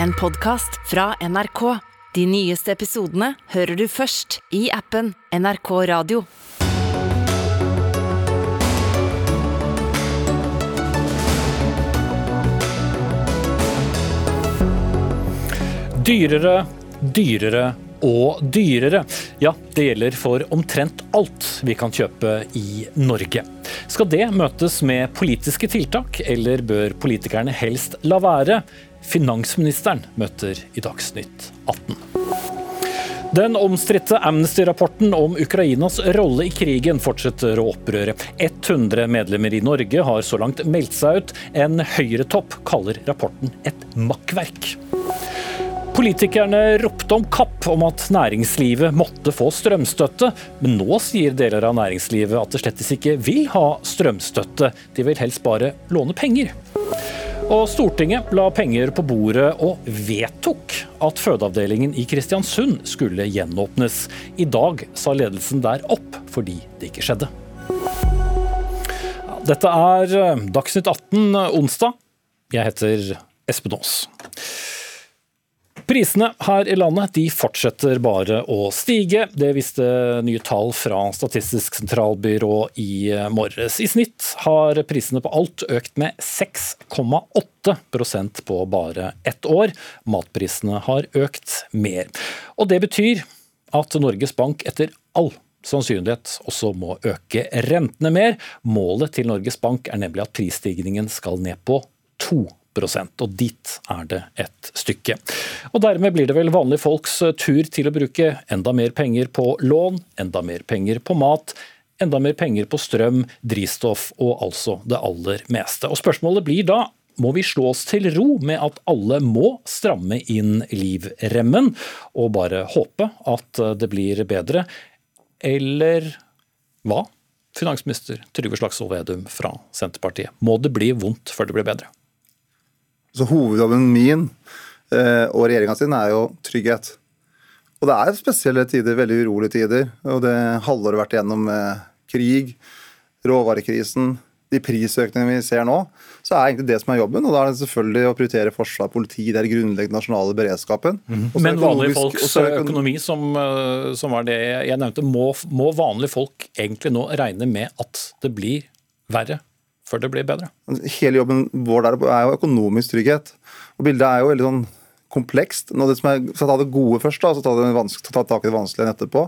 En podkast fra NRK. De nyeste episodene hører du først i appen NRK Radio. Dyrere, dyrere og dyrere. Ja, det gjelder for omtrent alt vi kan kjøpe i Norge. Skal det møtes med politiske tiltak, eller bør politikerne helst la være? Finansministeren møter i Dagsnytt 18. Den omstridte Amnesty-rapporten om Ukrainas rolle i krigen fortsetter å opprøre. 100 medlemmer i Norge har så langt meldt seg ut. En høyretopp kaller rapporten et makkverk. Politikerne ropte om kapp om at næringslivet måtte få strømstøtte, men nå sier deler av næringslivet at det slett ikke vil ha strømstøtte, de vil helst bare låne penger. Og Stortinget la penger på bordet og vedtok at fødeavdelingen i Kristiansund skulle gjenåpnes. I dag sa ledelsen der opp fordi det ikke skjedde. Dette er Dagsnytt 18 onsdag. Jeg heter Espen Aas. Prisene her i landet de fortsetter bare å stige. Det viste nye tall fra Statistisk sentralbyrå i morges. I snitt har prisene på alt økt med 6,8% på bare ett år. Matprisene har økt mer. Og det betyr at Norges Bank etter all sannsynlighet også må øke rentene mer. Målet til Norges Bank er nemlig at prisstigningen skal ned på 2 og dit er det et stykke. Og Dermed blir det vel vanlige folks tur til å bruke enda mer penger på lån, enda mer penger på mat, enda mer penger på strøm, drivstoff og altså det aller meste. Og Spørsmålet blir da må vi slå oss til ro med at alle må stramme inn livremmen, og bare håpe at det blir bedre, eller hva? Finansminister Trygve Slagsvold Vedum fra Senterpartiet. Må det bli vondt før det blir bedre? Så Hovedjobben min eh, og regjeringa sin er jo trygghet. Og det er spesielle tider, veldig urolige tider. Og det halvåret vært igjennom med krig, råvarekrisen, de prisøkningene vi ser nå, så er egentlig det som er jobben. Og da er det selvfølgelig å prioritere forsvar, politi, det er grunnleggende nasjonale beredskapen. Mm. Men vanlige folks økonomi, som, eh, som, var det jeg nevnte, må, må vanlige folk egentlig nå regne med at det blir verre før det blir bedre? Hele jobben vår der er jo økonomisk trygghet. Og Bildet er jo veldig sånn komplekst. Nå det som er, så ta det gode først, da, så ta, det ta tak i det vanskelige etterpå.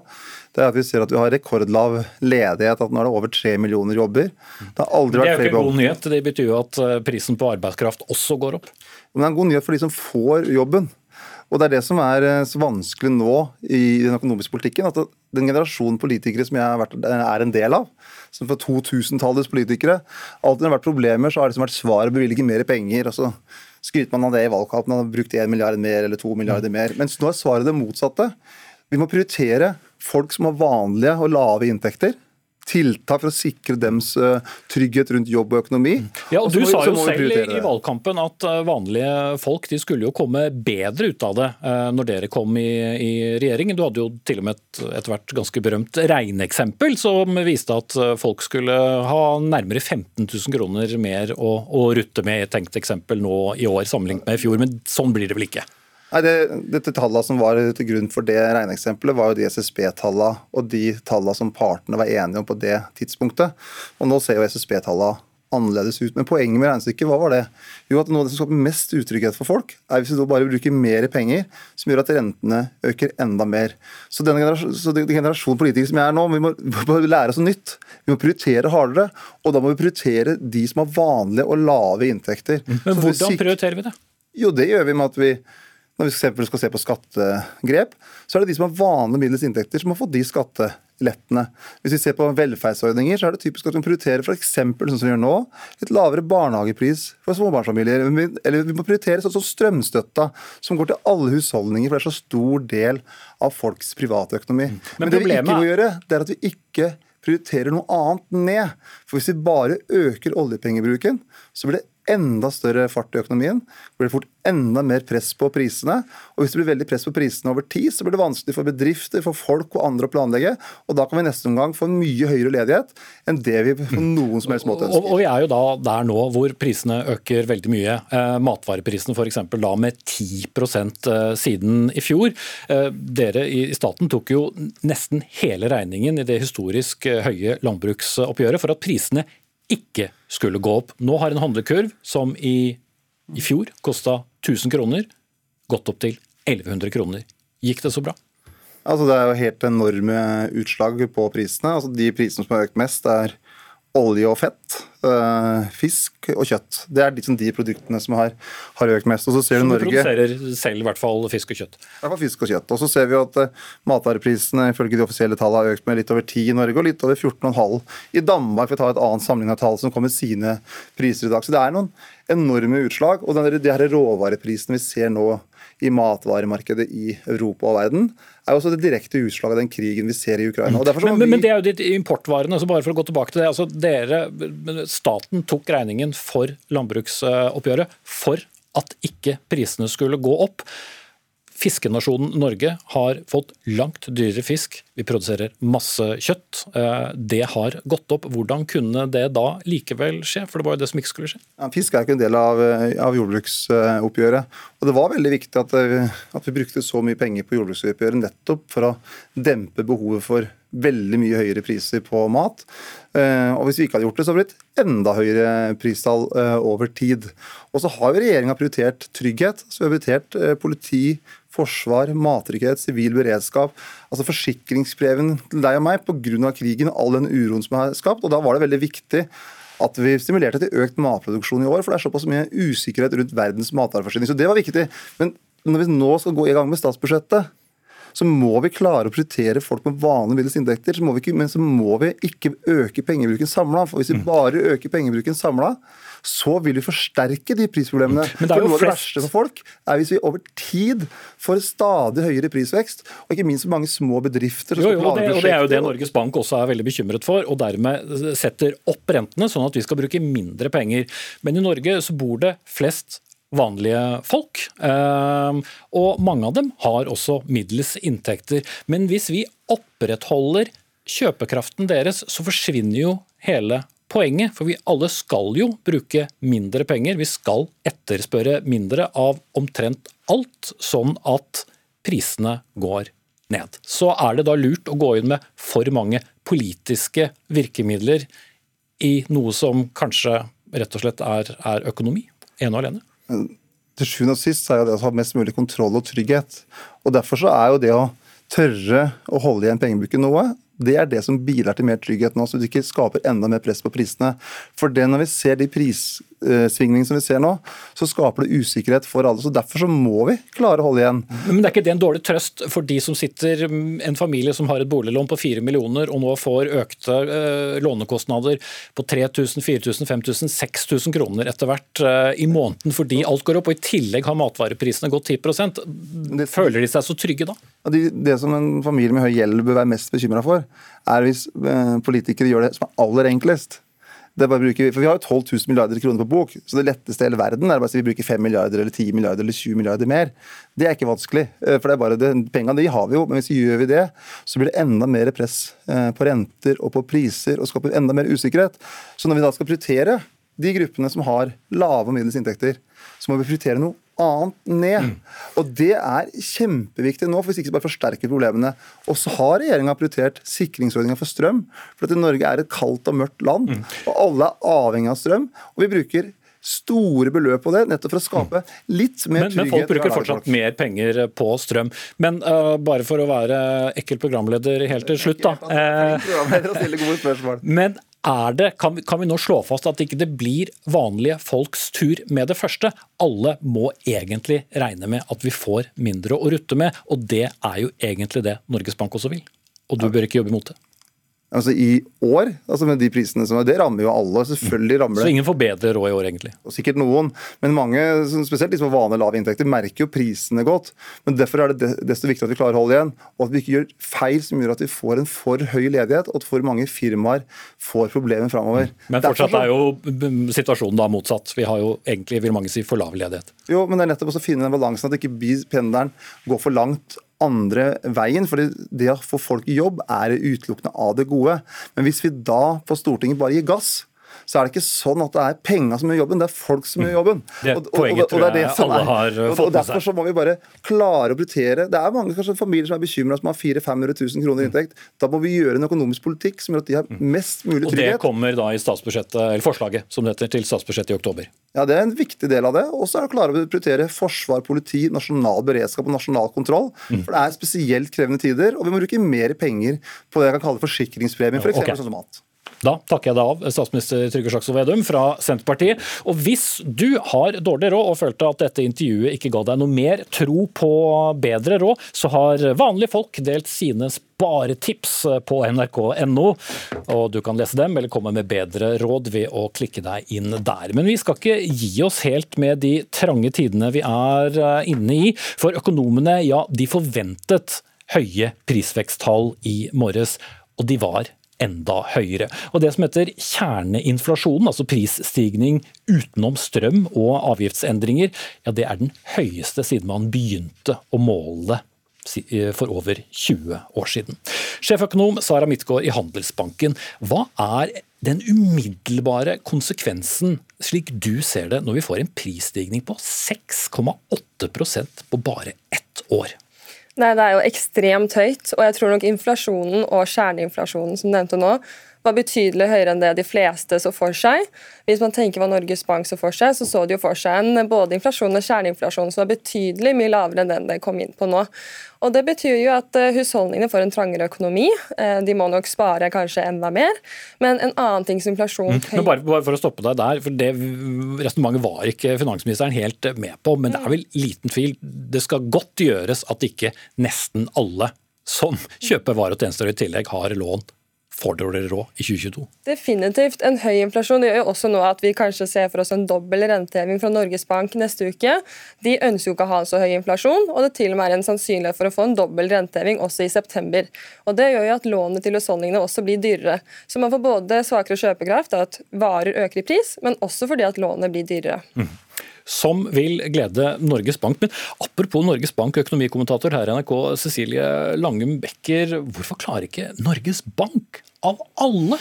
Det er at Vi ser at vi har rekordlav ledighet, at nå er det over tre millioner jobber. Det har aldri vært flere Det er jo ikke god nyhet. Det betyr jo at eh, prisen på arbeidskraft også går opp. Men det er en god nyhet for de som får jobben. Og Det er det som er eh, så vanskelig nå i den økonomiske politikken. at Den generasjonen politikere som jeg er en del av, som for 2000-tallets politikere, alltid når det har vært problemer, så har det vært svaret å bevilge mer penger. og så skryter man av det i valgkampen, man har brukt 1 milliard mer eller 2 milliarder mer. Mens nå er svaret det motsatte. Vi må prioritere folk som har vanlige og lave inntekter tiltak for å sikre dems eh, trygghet rundt jobb og økonomi. Ja, og Du sa jo selv i, valgkampen at eh, vanlige folk de skulle jo komme bedre ut av det eh, når dere kom i, i regjering. Du hadde jo til og med et etter hvert ganske berømt regneeksempel som viste at folk skulle ha nærmere 15 000 kroner mer å, å rutte med i et tenkt eksempel nå i år sammenlignet med i fjor, men sånn blir det vel ikke? Nei, det, dette Tallene som var til grunn for det regneeksempelet, var jo de SSB-tallene og de tallene som partene var enige om på det tidspunktet. Og Nå ser jo SSB-tallene annerledes ut. Men poenget med regnestykket, hva var det? Jo, at noe av det som skaper mest utrygghet for folk, er hvis vi da bare bruker mer penger, som gjør at rentene øker enda mer. Så denne generasjonen, generasjon politikere som jeg er nå, vi må, vi må lære oss noe nytt. Vi må prioritere hardere, og da må vi prioritere de som har vanlige og lave inntekter. Men hvordan prioriterer vi det? Jo, det gjør vi med at vi når vi skal se på skattegrep, så er det de som har vanlige middels inntekter, som har fått de skattelettene. Hvis vi ser på velferdsordninger, så er det typisk at vi prioriterer f.eks. sånn som vi gjør nå, litt lavere barnehagepris for småbarnsfamilier. Eller vi må prioritere sånn som strømstøtta, som går til alle husholdninger, for det er så stor del av folks private økonomi. Mm. Men, Men det vi ikke må gjøre, det er at vi ikke prioriterer noe annet ned. For hvis vi bare øker oljepengebruken, så blir det enda større fart i økonomien. Det blir fort enda mer press på prisene. Og hvis det blir veldig press på prisene over tid, så blir det vanskelig for bedrifter, for folk og andre å planlegge. Og da kan vi neste omgang få mye høyere ledighet enn det vi på noen som helst måte ønsker. Og, og vi er jo da der nå hvor prisene øker veldig mye. Eh, matvareprisene f.eks. da med 10 eh, siden i fjor. Eh, dere i staten tok jo nesten hele regningen i det historisk eh, høye landbruksoppgjøret for at prisene ikke skulle gå opp. Nå har en handlekurv som i, i fjor kosta 1000 kroner, gått opp til 1100 kroner. Gikk det så bra? Altså, det er jo helt enorme utslag på prisene. Altså, de prisene som har økt mest, er olje og fett, øh, fisk og kjøtt. Det er liksom de produktene som har, har økt mest. Og så ser du Norge... produserer selv i hvert fall fisk og kjøtt? I hvert fall fisk og kjøtt. Og så ser vi at uh, matvareprisene ifølge de offisielle tallene har økt med litt over 10 i Norge og litt over 14,5 i Danmark, for å ta et annet sammenlignet tall som kommer sine priser i dag. Så det er noen enorme utslag. Og de her råvareprisene vi ser nå i matvaremarkedet i Europa og verden, er jo også det direkte utslaget av den krigen vi ser i Ukraina. Men, vi... men, det er jo de importvarene. altså bare for å gå tilbake til det, altså dere, Staten tok regningen for landbruksoppgjøret for at ikke prisene skulle gå opp. Fiskenasjonen Norge har fått langt dyrere fisk. Vi produserer masse kjøtt. Eh, det har gått opp. Hvordan kunne det da likevel skje? For det var jo det som ikke skulle skje. Ja, fisk er ikke en del av, eh, av jordbruksoppgjøret. Og det var veldig viktig at, eh, at, vi brukte så mye penger på jordbruksoppgjøret nettopp for å dempe behovet for veldig mye høyere priser på mat. Og hvis vi ikke hadde gjort det, så hadde det blitt enda høyere pristall over tid. Og så har jo regjeringa prioritert trygghet. Så vi har prioritert politi, forsvar, mattrygghet, sivil beredskap. altså Forsikringspreven til deg og meg pga. krigen og all den uroen som er skapt. og Da var det veldig viktig at vi stimulerte til økt matproduksjon i år. For det er såpass mye usikkerhet rundt verdens matvareforsyning. Så det var viktig. Men når vi nå skal gå i gang med statsbudsjettet, så må vi klare å prioritere folk med vanlige middels inntekter. Men så må vi ikke øke pengebruken samla. For hvis vi mm. bare øker pengebruken samla, så vil vi forsterke de prisproblemene. Men det er jo for Noe av det verste for folk er hvis vi over tid får stadig høyere prisvekst, og ikke minst mange små bedrifter jo, jo, og det, og det er jo det Norges Bank også er veldig bekymret for, og dermed setter opp rentene, sånn at vi skal bruke mindre penger. Men i Norge så bor det flest vanlige folk. Ehm, og mange av dem har også middels inntekter. Men hvis vi opprettholder kjøpekraften deres, så forsvinner jo hele poenget. For vi alle skal jo bruke mindre penger. Vi skal etterspørre mindre av omtrent alt, sånn at prisene går ned. Så er det da lurt å gå inn med for mange politiske virkemidler i noe som kanskje rett og slett er, er økonomi, ene og alene? Til sjuende og sist er det å ha mest mulig kontroll og trygghet. Og Derfor så er jo det å tørre å holde igjen pengebruken noe, det er det som bidrar til mer trygghet nå, så det ikke skaper enda mer press på prisene. For det når vi ser de prissvingningene som vi ser nå, så skaper det usikkerhet for alle. så Derfor så må vi klare å holde igjen. Men det er ikke det en dårlig trøst for de som sitter, en familie som har et boliglån på 4 millioner og nå får økte uh, lånekostnader på 3000, 4000, 5000, 6000 kroner etter hvert uh, i måneden fordi alt går opp, og i tillegg har matvareprisene gått 10 det, Føler de seg så trygge da? Det, det som en familie med høy gjeld bør være mest bekymra for, er hvis eh, politikere gjør det som er aller enklest. Bruke, for Vi har jo 12 000 milliarder kroner på bok, så det letteste i hele verden er bare å si vi bruker 5 milliarder eller 10 milliarder eller 20 milliarder mer. Det er ikke vanskelig. Eh, for det er bare det, Pengene de har vi jo, men hvis vi gjør vi det, så blir det enda mer press eh, på renter og på priser og skaper enda mer usikkerhet. Så når vi da skal prioritere de gruppene som har lave og middels inntekter, så må vi prioritere noe annet ned. Mm. Og Det er kjempeviktig nå, for hvis ikke så bare forsterker problemene. Og så har regjeringa prioritert sikringsordninga for strøm. For at Norge er et kaldt og mørkt land, mm. og alle er avhengig av strøm. Og vi bruker store beløp på det, nettopp for å skape litt mer trygghet. Men, men folk bruker fortsatt mer penger på strøm. Men uh, bare for å være ekkel programleder helt til slutt, da. Uh, men det, kan, vi, kan, vi nå slå fast at ikke det ikke blir vanlige folks tur med det første? Alle må egentlig regne med at vi får mindre å rutte med, og det er jo egentlig det Norges Bank også vil. Og du bør ikke jobbe imot det. Altså i år, altså med de prisene som er, Det rammer jo alle. selvfølgelig rammer det. Så ingen får bedre råd i år, egentlig? Og sikkert noen, men mange, spesielt de som har vanlige lave inntekter, merker jo prisene godt. Men Derfor er det desto viktigere at vi klarer å holde igjen, og at vi ikke gjør feil som gjør at vi får en for høy ledighet, og at for mange firmaer får problemer framover. Men fortsatt er jo situasjonen da motsatt. Vi har jo egentlig, vil mange si, for lav ledighet. Jo, men det er nettopp å finne den balansen at ikke pendelen går for langt andre veien. For det å få folk i jobb er utelukkende av det gode. Men hvis vi da på Stortinget bare gir gass, så er det ikke sånn at det er penga som gjør jobben, det er folk som gjør jobben. Det og, poenget tror jeg alle har fått med seg. Derfor så må vi bare klare å prioritere. Det er mange kanskje, familier som er bekymra, som har 400 000-500 000 kroner i inntekt. Da må vi gjøre en økonomisk politikk som gjør at de har mest mulig trygghet. Og det kommer da i statsbudsjettet, eller forslaget som det heter, til statsbudsjettet i oktober? Ja, Det er en viktig del av det. Og så er det å klare å prioritere forsvar, politi, nasjonal beredskap og nasjonal kontroll. Mm. For det er spesielt krevende tider, og vi må bruke mer penger på det jeg kan kalle forsikringspremie, f.eks. For okay. sånn som mat. Da takker jeg deg av, statsminister Trygve Slagsvold Vedum fra Senterpartiet. Og hvis du har dårlig råd og følte at dette intervjuet ikke ga deg noe mer tro på bedre råd, så har vanlige folk delt sine sparetips på nrk.no. Og du kan lese dem eller komme med bedre råd ved å klikke deg inn der. Men vi skal ikke gi oss helt med de trange tidene vi er eh, inne i. For økonomene, ja, de forventet høye prisveksttall i morges, og de var enda høyere. Og Det som heter kjerneinflasjonen, altså prisstigning utenom strøm og avgiftsendringer, ja det er den høyeste siden man begynte å måle eh, for over 20 år siden. Sjeføkonom Sara Midtgaard i Handelsbanken, hva er den umiddelbare konsekvensen, slik du ser det, når vi får en prisstigning på 6,8% på bare ett år? Nei, det er jo ekstremt høyt. Og jeg tror nok inflasjonen og kjerneinflasjonen som nevnte nå, var betydelig høyere enn det de fleste så for seg. Hvis man tenker hva Norges Bank så for seg, så så de jo for seg en både inflasjon og kjerneinflasjon som var betydelig mye lavere enn den det kom inn på nå. Og Det betyr jo at eh, husholdningene får en trangere økonomi. Eh, de må nok spare kanskje enda mer. Men en annen ting som inflasjon mm. Men bare, bare, for å stoppe deg der, for det resonnementet var ikke finansministeren helt med på. Men det er vel liten tvil. Det skal godt gjøres at ikke nesten alle som kjøper varer og tjenester i tillegg har lån får dårligere råd i 2022? Definitivt. En høy inflasjon gjør jo også nå at vi kanskje ser for oss en dobbel renteheving fra Norges Bank neste uke. De ønsker jo ikke å ha så høy inflasjon, og det til og med er en sannsynlighet for å få en dobbel renteheving også i september. Og Det gjør jo at lånet til husholdningene også blir dyrere. Så man får både svakere kjøpekraft, at varer øker i pris, men også fordi at lånet blir dyrere. Mm som vil glede Norges Bank. Men apropos Norges Bank, økonomikommentator her i NRK, Cecilie Langum Becker. Hvorfor klarer ikke Norges Bank, av alle,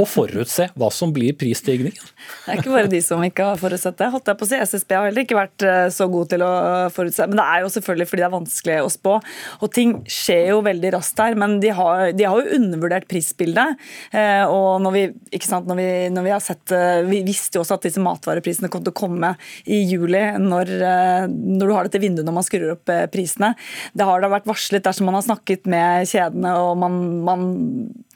å forutse hva som blir prisstigningen? Det er ikke bare de som ikke har forutsett det. Holdt jeg på å si. SSB har heller ikke vært eh, så god til å forutse. Men det er jo selvfølgelig fordi det er vanskelig å spå. Og ting skjer jo veldig raskt her. Men de har, de har jo undervurdert prisbildet. Eh, og når vi, sant, når vi, når vi, har sett eh, Vi visste jo også at disse matvareprisene kom til å komme i juli, når, når du har dette vinduet når man skrur opp prisene. Det har da vært varslet dersom man har snakket med kjedene og man, man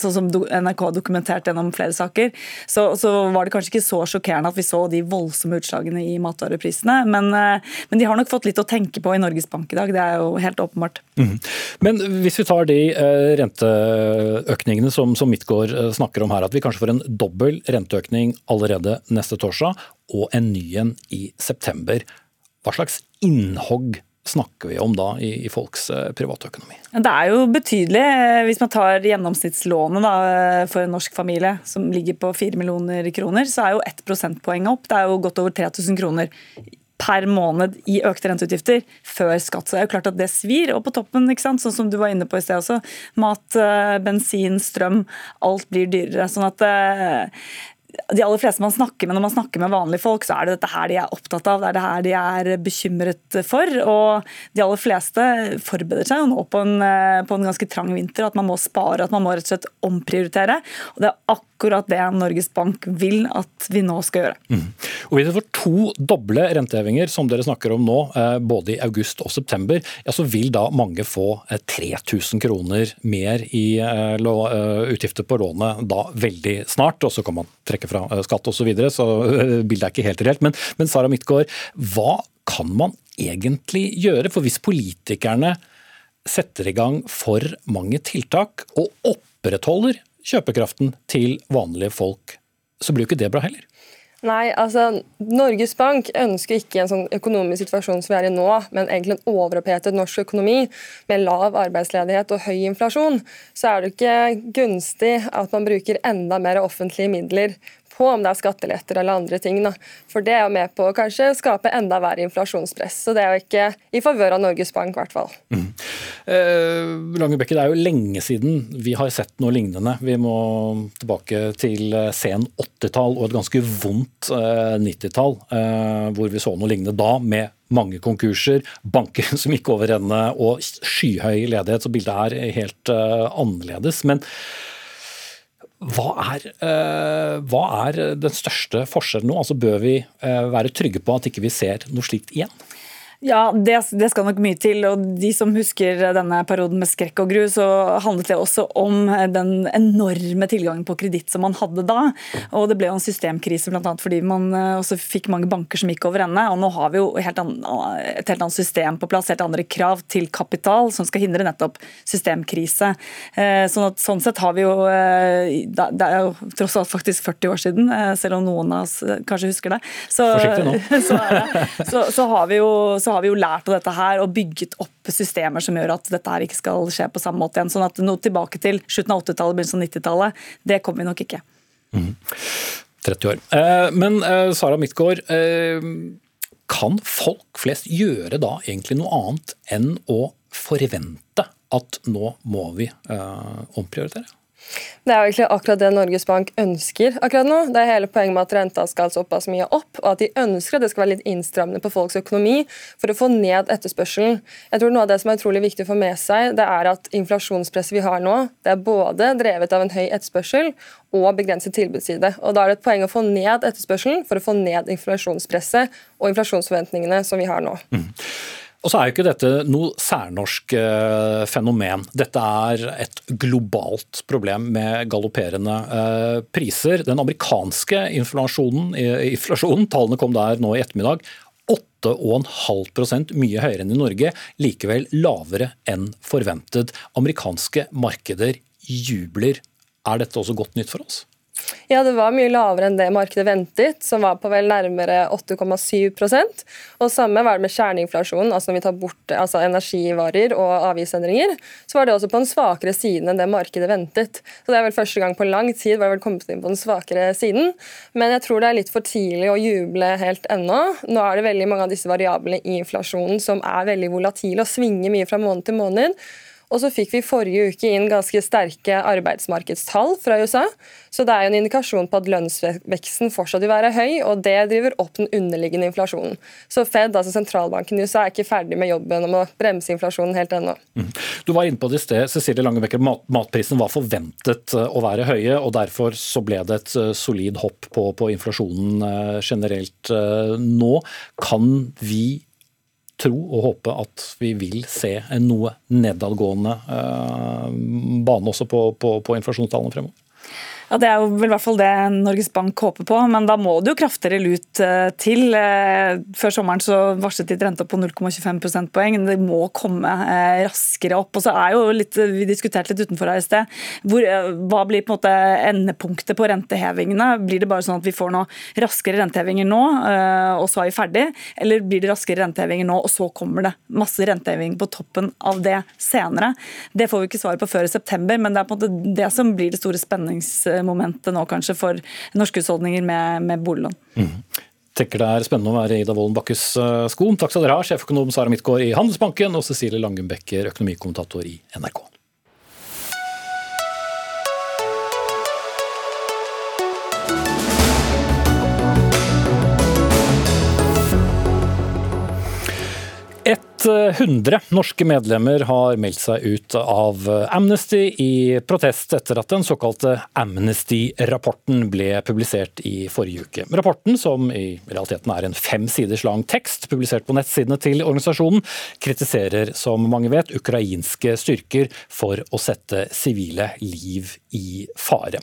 sånn som NRK har dokumentert gjennom flere saker, så, så, var det kanskje ikke så sjokkerende at vi så de voldsomme utslagene i matvareprisene. Men, eh, men, de har nok fått litt å tenke på i Norges Bank i dag, det er jo helt åpenbart. Mm. Men hvis vi tar de eh, renteøkningene som, som Midtgaard eh, snakker om her, at vi kanskje får en dobbel renteøkning allerede neste torsdag, og en ny en i september. Hva slags innhogg snakker vi om da i, i folks eh, privatøkonomi? Det er jo betydelig. Eh, hvis man tar gjennomsnittslånet da, eh, for en norsk familie som ligger på 4 millioner kroner, så er jo ett prosentpoeng opp. Det er jo godt over 3000 kroner per måned i økte renteutgifter før skatt. Så det er jo klart at det svir. Og på toppen, ikke sant? sånn som du var inne på i sted også, mat, bensin, strøm, alt blir dyrere. Sånn at de aller fleste man snakker med når man snakker med vanlige folk, så er det dette her de er opptatt av, det er det her de er bekymret for. Og de aller fleste forbereder seg jo nå på en, på en ganske trang vinter, at man må spare, at man må rett og slett omprioritere. Og det er akkurat akkurat det Norges Bank vil at vi nå skal gjøre. Mm. Og Hvis vi får to doble rentehevinger, som dere snakker om nå, eh, både i august og september, ja, så vil da mange få 3000 eh, kroner mer i eh, utgifter på lånet da veldig snart. Og så kan man trekke fra skatt osv., så, videre, så bildet er ikke helt reelt. Men, men Sara Midtgaard, hva kan man egentlig gjøre? For hvis politikerne setter i gang for mange tiltak og opprettholder kjøpekraften til vanlige folk, så blir jo ikke det bra heller. Nei, altså Norges Bank ønsker ikke en sånn økonomisk situasjon som vi er i nå, men egentlig en overopphetet norsk økonomi med lav arbeidsledighet og høy inflasjon. Så er det ikke gunstig at man bruker enda mer offentlige midler på om det er skatteletter eller andre ting. Da. For det er jo med på å kanskje skape enda verre inflasjonspress. Så det er jo ikke i favør av Norges Bank, i hvert fall. Mm. Eh, Langebekke, det er jo lenge siden vi har sett noe lignende. Vi må tilbake til eh, sen 80-tall og et ganske vondt eh, 90-tall, eh, hvor vi så noe lignende da, med mange konkurser, banker som gikk over ende og skyhøy ledighet. Så bildet er helt uh, annerledes. Men hva er, uh, hva er, den største forskjellen nå? Altså Bør vi uh, være trygge på at ikke vi ser noe slikt igjen? Ja, det, det, skal nok mye til. og De som husker denne perioden med skrekk og gru, så handlet det også om den enorme tilgangen på kreditt som man hadde da. Og Det ble jo en systemkrise bl.a. fordi man eh, også fikk mange banker som gikk over ende. og Nå har vi jo helt an, et helt annet system på plass, helt andre krav til kapital som skal hindre nettopp systemkrise. Eh, sånn, at, sånn sett har vi jo eh, Det er jo tross alt faktisk 40 år siden, selv om noen av oss kanskje husker det. Så, så, så, så har vi jo så har vi jo lært av dette her og bygget opp systemer som gjør at dette her ikke skal skje på samme måte igjen. Sånn at noe tilbake til slutten av 80-tallet, begynnelsen av 90-tallet, det kommer vi nok ikke. Mm. 30 år. Eh, men eh, Sara Midtgaard, eh, kan folk flest gjøre da egentlig noe annet enn å forvente at nå må vi omprioritere? Det er jo egentlig akkurat det Norges Bank ønsker akkurat nå. Det er hele poenget med at renta skal såpass mye opp, og at de ønsker at det skal være litt innstrammende på folks økonomi for å få ned etterspørselen. Jeg tror Noe av det som er utrolig viktig å få med seg, det er at inflasjonspresset vi har nå, det er både drevet av en høy etterspørsel og begrenset tilbudsside. Og Da er det et poeng å få ned etterspørselen for å få ned inflasjonspresset og inflasjonsforventningene som vi har nå. Mm. Og så er jo ikke dette noe særnorsk eh, fenomen. Dette er et globalt problem med galopperende eh, priser. Den amerikanske inflasjonen, inflasjonen, tallene kom der nå i ettermiddag, 8,5 mye høyere enn i Norge, likevel lavere enn forventet. Amerikanske markeder jubler. Er dette også godt nytt for oss? Ja, det var mye lavere enn det markedet ventet, som var på vel nærmere 8,7 Og Samme var det med kjerneinflasjonen, altså når vi tar bort altså energivarer og avgiftsendringer. Så var det også på den svakere siden enn det markedet ventet. Så Det er vel første gang på lang tid var det vel kommet inn på den svakere siden. Men jeg tror det er litt for tidlig å juble helt ennå. Nå er det veldig mange av disse variablene i inflasjonen som er veldig volatile og svinger mye fra måned til måned. Og så fikk vi forrige uke inn ganske sterke arbeidsmarkedstall fra USA. Så det er jo en indikasjon på at lønnsveksten fortsatt vil være høy, og det driver opp den underliggende inflasjonen. Så Fed, altså sentralbanken i USA, er ikke ferdig med jobben om å bremse inflasjonen helt ennå. Mm. Du var inne på det i sted, Cecilie Langebekker. Matprisen var forventet eh, å være høye, og derfor så ble det et eh, solid hopp på, på inflasjonen eh, generelt nå. Kan vi tro og håpe at vi vil se en noe nedadgående eh, bane også på, på, på inflasjonstallene fremover? Ja, Det er jo vel i hvert fall det Norges Bank håper på, men da må det jo kraftigere lut eh, til. Eh, før sommeren så varslet de et renteopp på 0,25 prosentpoeng. Det må komme eh, raskere opp. Og så er jo litt, Vi diskuterte litt utenfor her i sted. Hvor, hva blir på en måte endepunktet på rentehevingene? Blir det bare sånn at vi får noe raskere rentehevinger nå, og så er vi ferdig? Eller blir det raskere rentehevinger nå, og så kommer det masse renteheving på toppen av det senere? Det får vi ikke svar på før i september, men det er på en måte det som blir det store spennings momentet nå kanskje for norske husholdninger med, med boliglån. Mm. Tenker det er spennende å være Ida Wolden Bakkes eh, sko. Takk skal dere ha, sjeføkonom Sara Midtgaard i Handelsbanken og Cecilie Langenbecker økonomikommentator i NRK. Et hundre norske medlemmer har meldt seg ut av Amnesty i protest etter at den såkalte Amnesty-rapporten ble publisert i forrige uke. Rapporten, som i realiteten er en fem siders lang tekst publisert på nettsidene til organisasjonen, kritiserer, som mange vet, ukrainske styrker for å sette sivile liv i fare.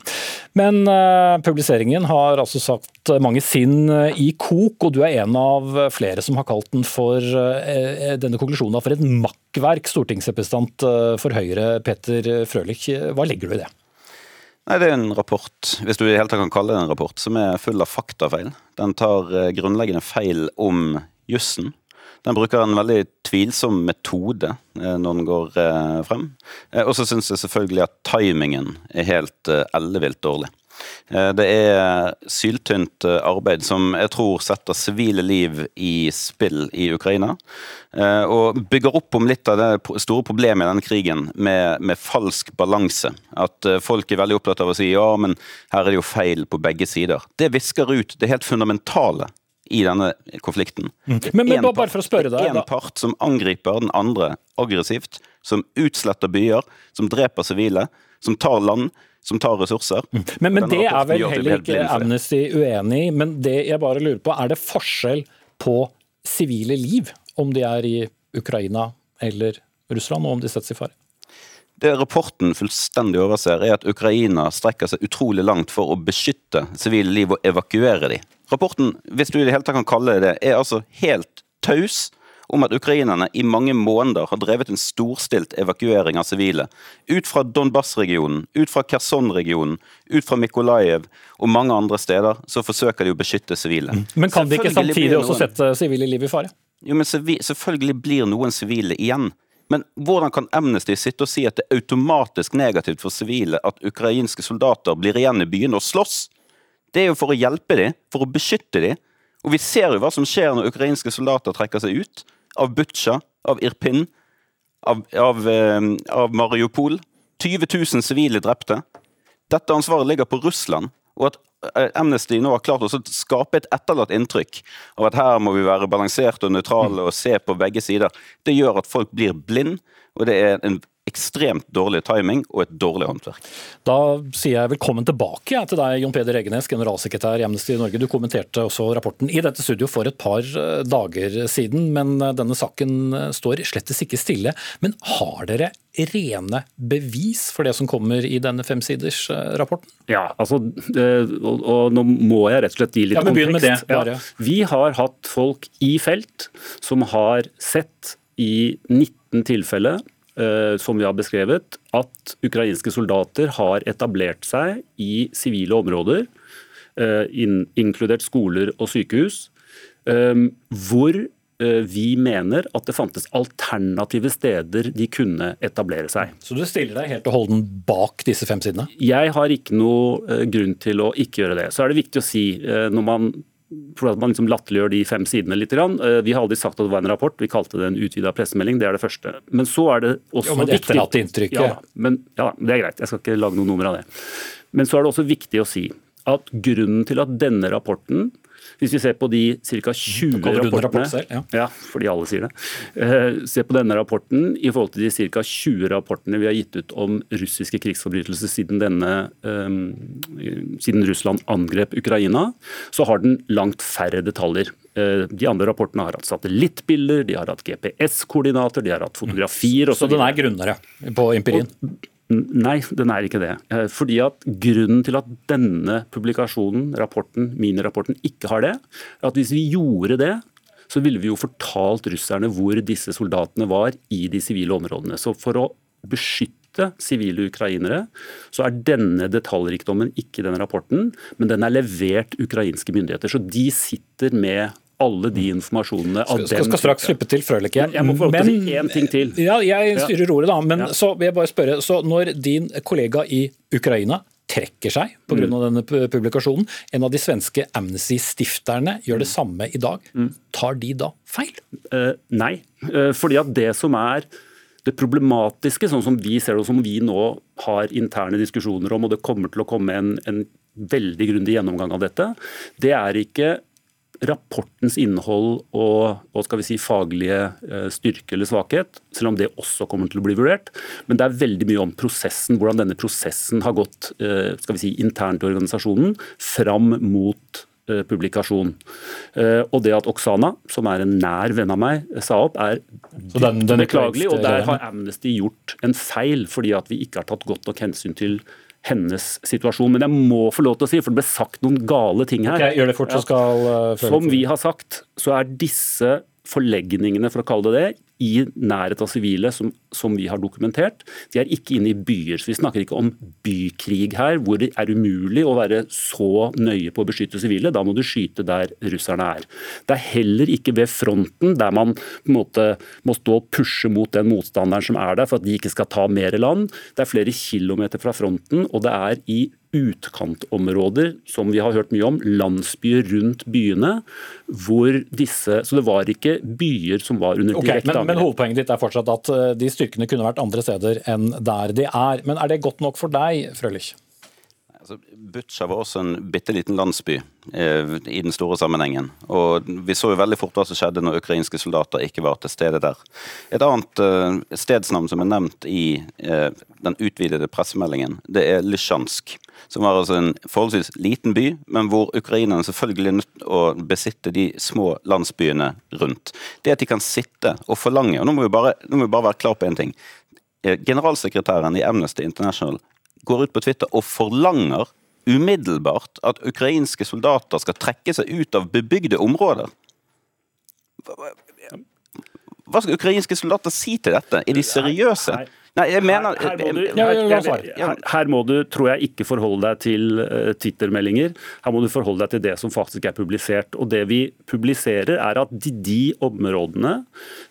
Men uh, publiseringen har altså satt mange sinn i kok, og du er en av flere som har kalt den for uh, denne konklusjonen for et makkverk, stortingsrepresentant eh, for Høyre Peter Frølich. Hva legger du i det? Nei, Det er en rapport, hvis du i hele tatt kan kalle det en rapport, som er full av faktafeil. Den tar eh, grunnleggende feil om jussen. Den bruker en veldig tvilsom metode eh, når den går frem. Og så syns jeg selvfølgelig at timingen er helt ellevilt dårlig. Eh, det er syltynt eh, arbeid som jeg tror setter sivile liv i spill i Ukraina. Eh, og bygger opp om litt av det store problemet i denne krigen med, med falsk balanse. At folk er veldig opptatt av å si ja, men her er det jo feil på begge sider. Det visker ut det helt fundamentale i denne konflikten. Mm. Men, men bare for å spørre deg En part som angriper den andre aggressivt, som utsletter byer, som dreper sivile, som tar land som tar ressurser. Mm. Men, men det er vel heller ikke Amnesty uenig i. Men det jeg bare lurer på, er det forskjell på sivile liv om de er i Ukraina eller Russland, og om de settes i fare? Det rapporten fullstendig overser, er at Ukraina strekker seg utrolig langt for å beskytte sivile liv og evakuere de. Rapporten, hvis du i det hele tatt kan kalle det det, er altså helt taus om at ukrainerne i mange måneder har drevet en storstilt evakuering av sivile. Ut fra Donbas-regionen, ut fra Kherson-regionen, ut fra Mykolajev og mange andre steder så forsøker de å beskytte sivile. Mm. Men kan de ikke samtidig også sette sivile liv i fare? Jo, men Selvfølgelig blir noen sivile igjen. Men hvordan kan Amnesty sitte og si at det er automatisk negativt for sivile at ukrainske soldater blir igjen i byene og slåss? Det er jo for å hjelpe dem, for å beskytte dem. Og vi ser jo hva som skjer når ukrainske soldater trekker seg ut av Butsja, av Irpin, av, av, eh, av Mariupol. 20 000 sivile drepte. Dette ansvaret ligger på Russland. Og at eh, Amnesty nå har klart å skape et etterlatt inntrykk av at her må vi være balanserte og nøytrale og se på begge sider, det gjør at folk blir blind, og det er en ekstremt dårlig timing og et dårlig håndverk. Da sier jeg velkommen tilbake til deg, Jon Peder Egenes, generalsekretær i Amnesty Norge. Du kommenterte også rapporten i dette studio for et par eh, dager siden, men eh, denne saken eh, står slettes ikke stille. Men har dere rene bevis for det som kommer i denne femsiders-rapporten? Ja, altså, og, og, nå må jeg rett og slett gi litt ja, kontekst. Ja, vi har hatt folk i felt som har sett i 19 tilfeller som vi har beskrevet, at ukrainske soldater har etablert seg i sivile områder, eh, inkludert skoler og sykehus, eh, hvor vi mener at det fantes alternative steder de kunne etablere seg. Så du stiller deg helt og holden bak disse fem sidene? Jeg har ikke noe grunn til å ikke gjøre det. Så er det viktig å si, når man for at man liksom latterliggjør de fem sidene litt. Eh, vi har aldri sagt at det var en rapport, vi kalte det en utvida pressemelding. Det er det første. Men så er det også jo, men viktig inntrykket. Ja, men, ja, det er greit. Jeg skal ikke lage noe nummer av det. Men så er det også viktig å si at grunnen til at denne rapporten hvis vi ser på de ca. 20 rapportene rapport selv, ja. ja. fordi alle sier det. Eh, se på denne rapporten i forhold til de ca. 20 rapportene vi har gitt ut om russiske krigsforbrytelser siden, denne, eh, siden Russland angrep Ukraina, så har den langt færre detaljer. Eh, de andre rapportene har hatt satellittbilder, de har hatt GPS-koordinater, de har hatt fotografier osv. Så, så den er grunnere på empirien? Og, Nei, den er ikke det. Eh, fordi at Grunnen til at denne publikasjonen, rapporten, minirapporten, ikke har det, er at hvis vi gjorde det, så ville vi jo fortalt russerne hvor disse soldatene var i de sivile områdene. Så for å beskytte sivile ukrainere, så er denne detaljrikdommen ikke den rapporten, men den er levert ukrainske myndigheter. Så de sitter med alle de informasjonene av skal, skal straks slippe til Frølich Jeg må få men, til én ting til. Ja, jeg styrer ordet, da. Men ja. så vil jeg bare spørre. Så når din kollega i Ukraina trekker seg pga. Mm. denne publikasjonen. En av de svenske Amnesty-stifterne gjør det mm. samme i dag. Mm. Tar de da feil? Uh, nei, uh, fordi at det som er det problematiske, sånn som vi ser det, og som vi nå har interne diskusjoner om, og det kommer til å komme en, en veldig grundig gjennomgang av dette, det er ikke rapportens innhold og, og skal vi si, faglige eh, styrke eller svakhet, selv om det også kommer til å bli vurdert. Men det er veldig mye om prosessen, hvordan denne prosessen har gått eh, skal vi si, internt i organisasjonen fram mot eh, publikasjon. Og det at Oksana, som er en nær venn av meg, sa opp, er beklagelig. Og der har Amnesty gjort en feil, fordi at vi ikke har tatt godt nok hensyn til hennes situasjon. Men jeg må få lov til å si, for det ble sagt noen gale ting her. Okay, gjør det fort, så skal... Uh, Som vi har sagt, så er disse forlegningene, for å kalle det det, i nærhet av sivile, som, som, vi har dokumentert. De er ikke inne i byer. så Vi snakker ikke om bykrig her, hvor det er umulig å være så nøye på å beskytte sivile. Da må du skyte der russerne er. Det er heller ikke ved fronten, der man på en måte må stå og pushe mot den motstanderen som er der, for at de ikke skal ta mer land. Det er flere kilometer fra fronten, og det er i utkantområder, som vi har hørt mye om, landsbyer rundt byene, hvor disse Så det var ikke byer som var under direkte okay, men, men hovedpoenget ditt er fortsatt at eh, de styrkene kunne vært andre steder enn der de er. Men er det godt nok for deg, Frølich? Altså, Butsja var også en bitte liten landsby eh, i den store sammenhengen. Og Vi så jo veldig fort hva som skjedde når ukrainske soldater ikke var til stede der. Et annet eh, stedsnavn som er nevnt i eh, den utvidede pressemeldingen, det er Lysjansk. Som var altså en forholdsvis liten by, men hvor ukrainerne selvfølgelig er nødt til å besitte de små landsbyene rundt. Det at de kan sitte og forlange og Nå må vi bare, må vi bare være klar på én ting. Eh, generalsekretæren i Amnesty International går ut på Twitter og forlanger umiddelbart at ukrainske soldater skal trekke seg ut av bebygde områder. Hva skal ukrainske soldater si til dette? Er de seriøse? Nei, jeg mener her, her, må du, her, her, her, må du, tror jeg, ikke forholde deg til uh, Twitter-meldinger. Her må du forholde deg til det som faktisk er publisert. Og Det vi publiserer, er at de, de områdene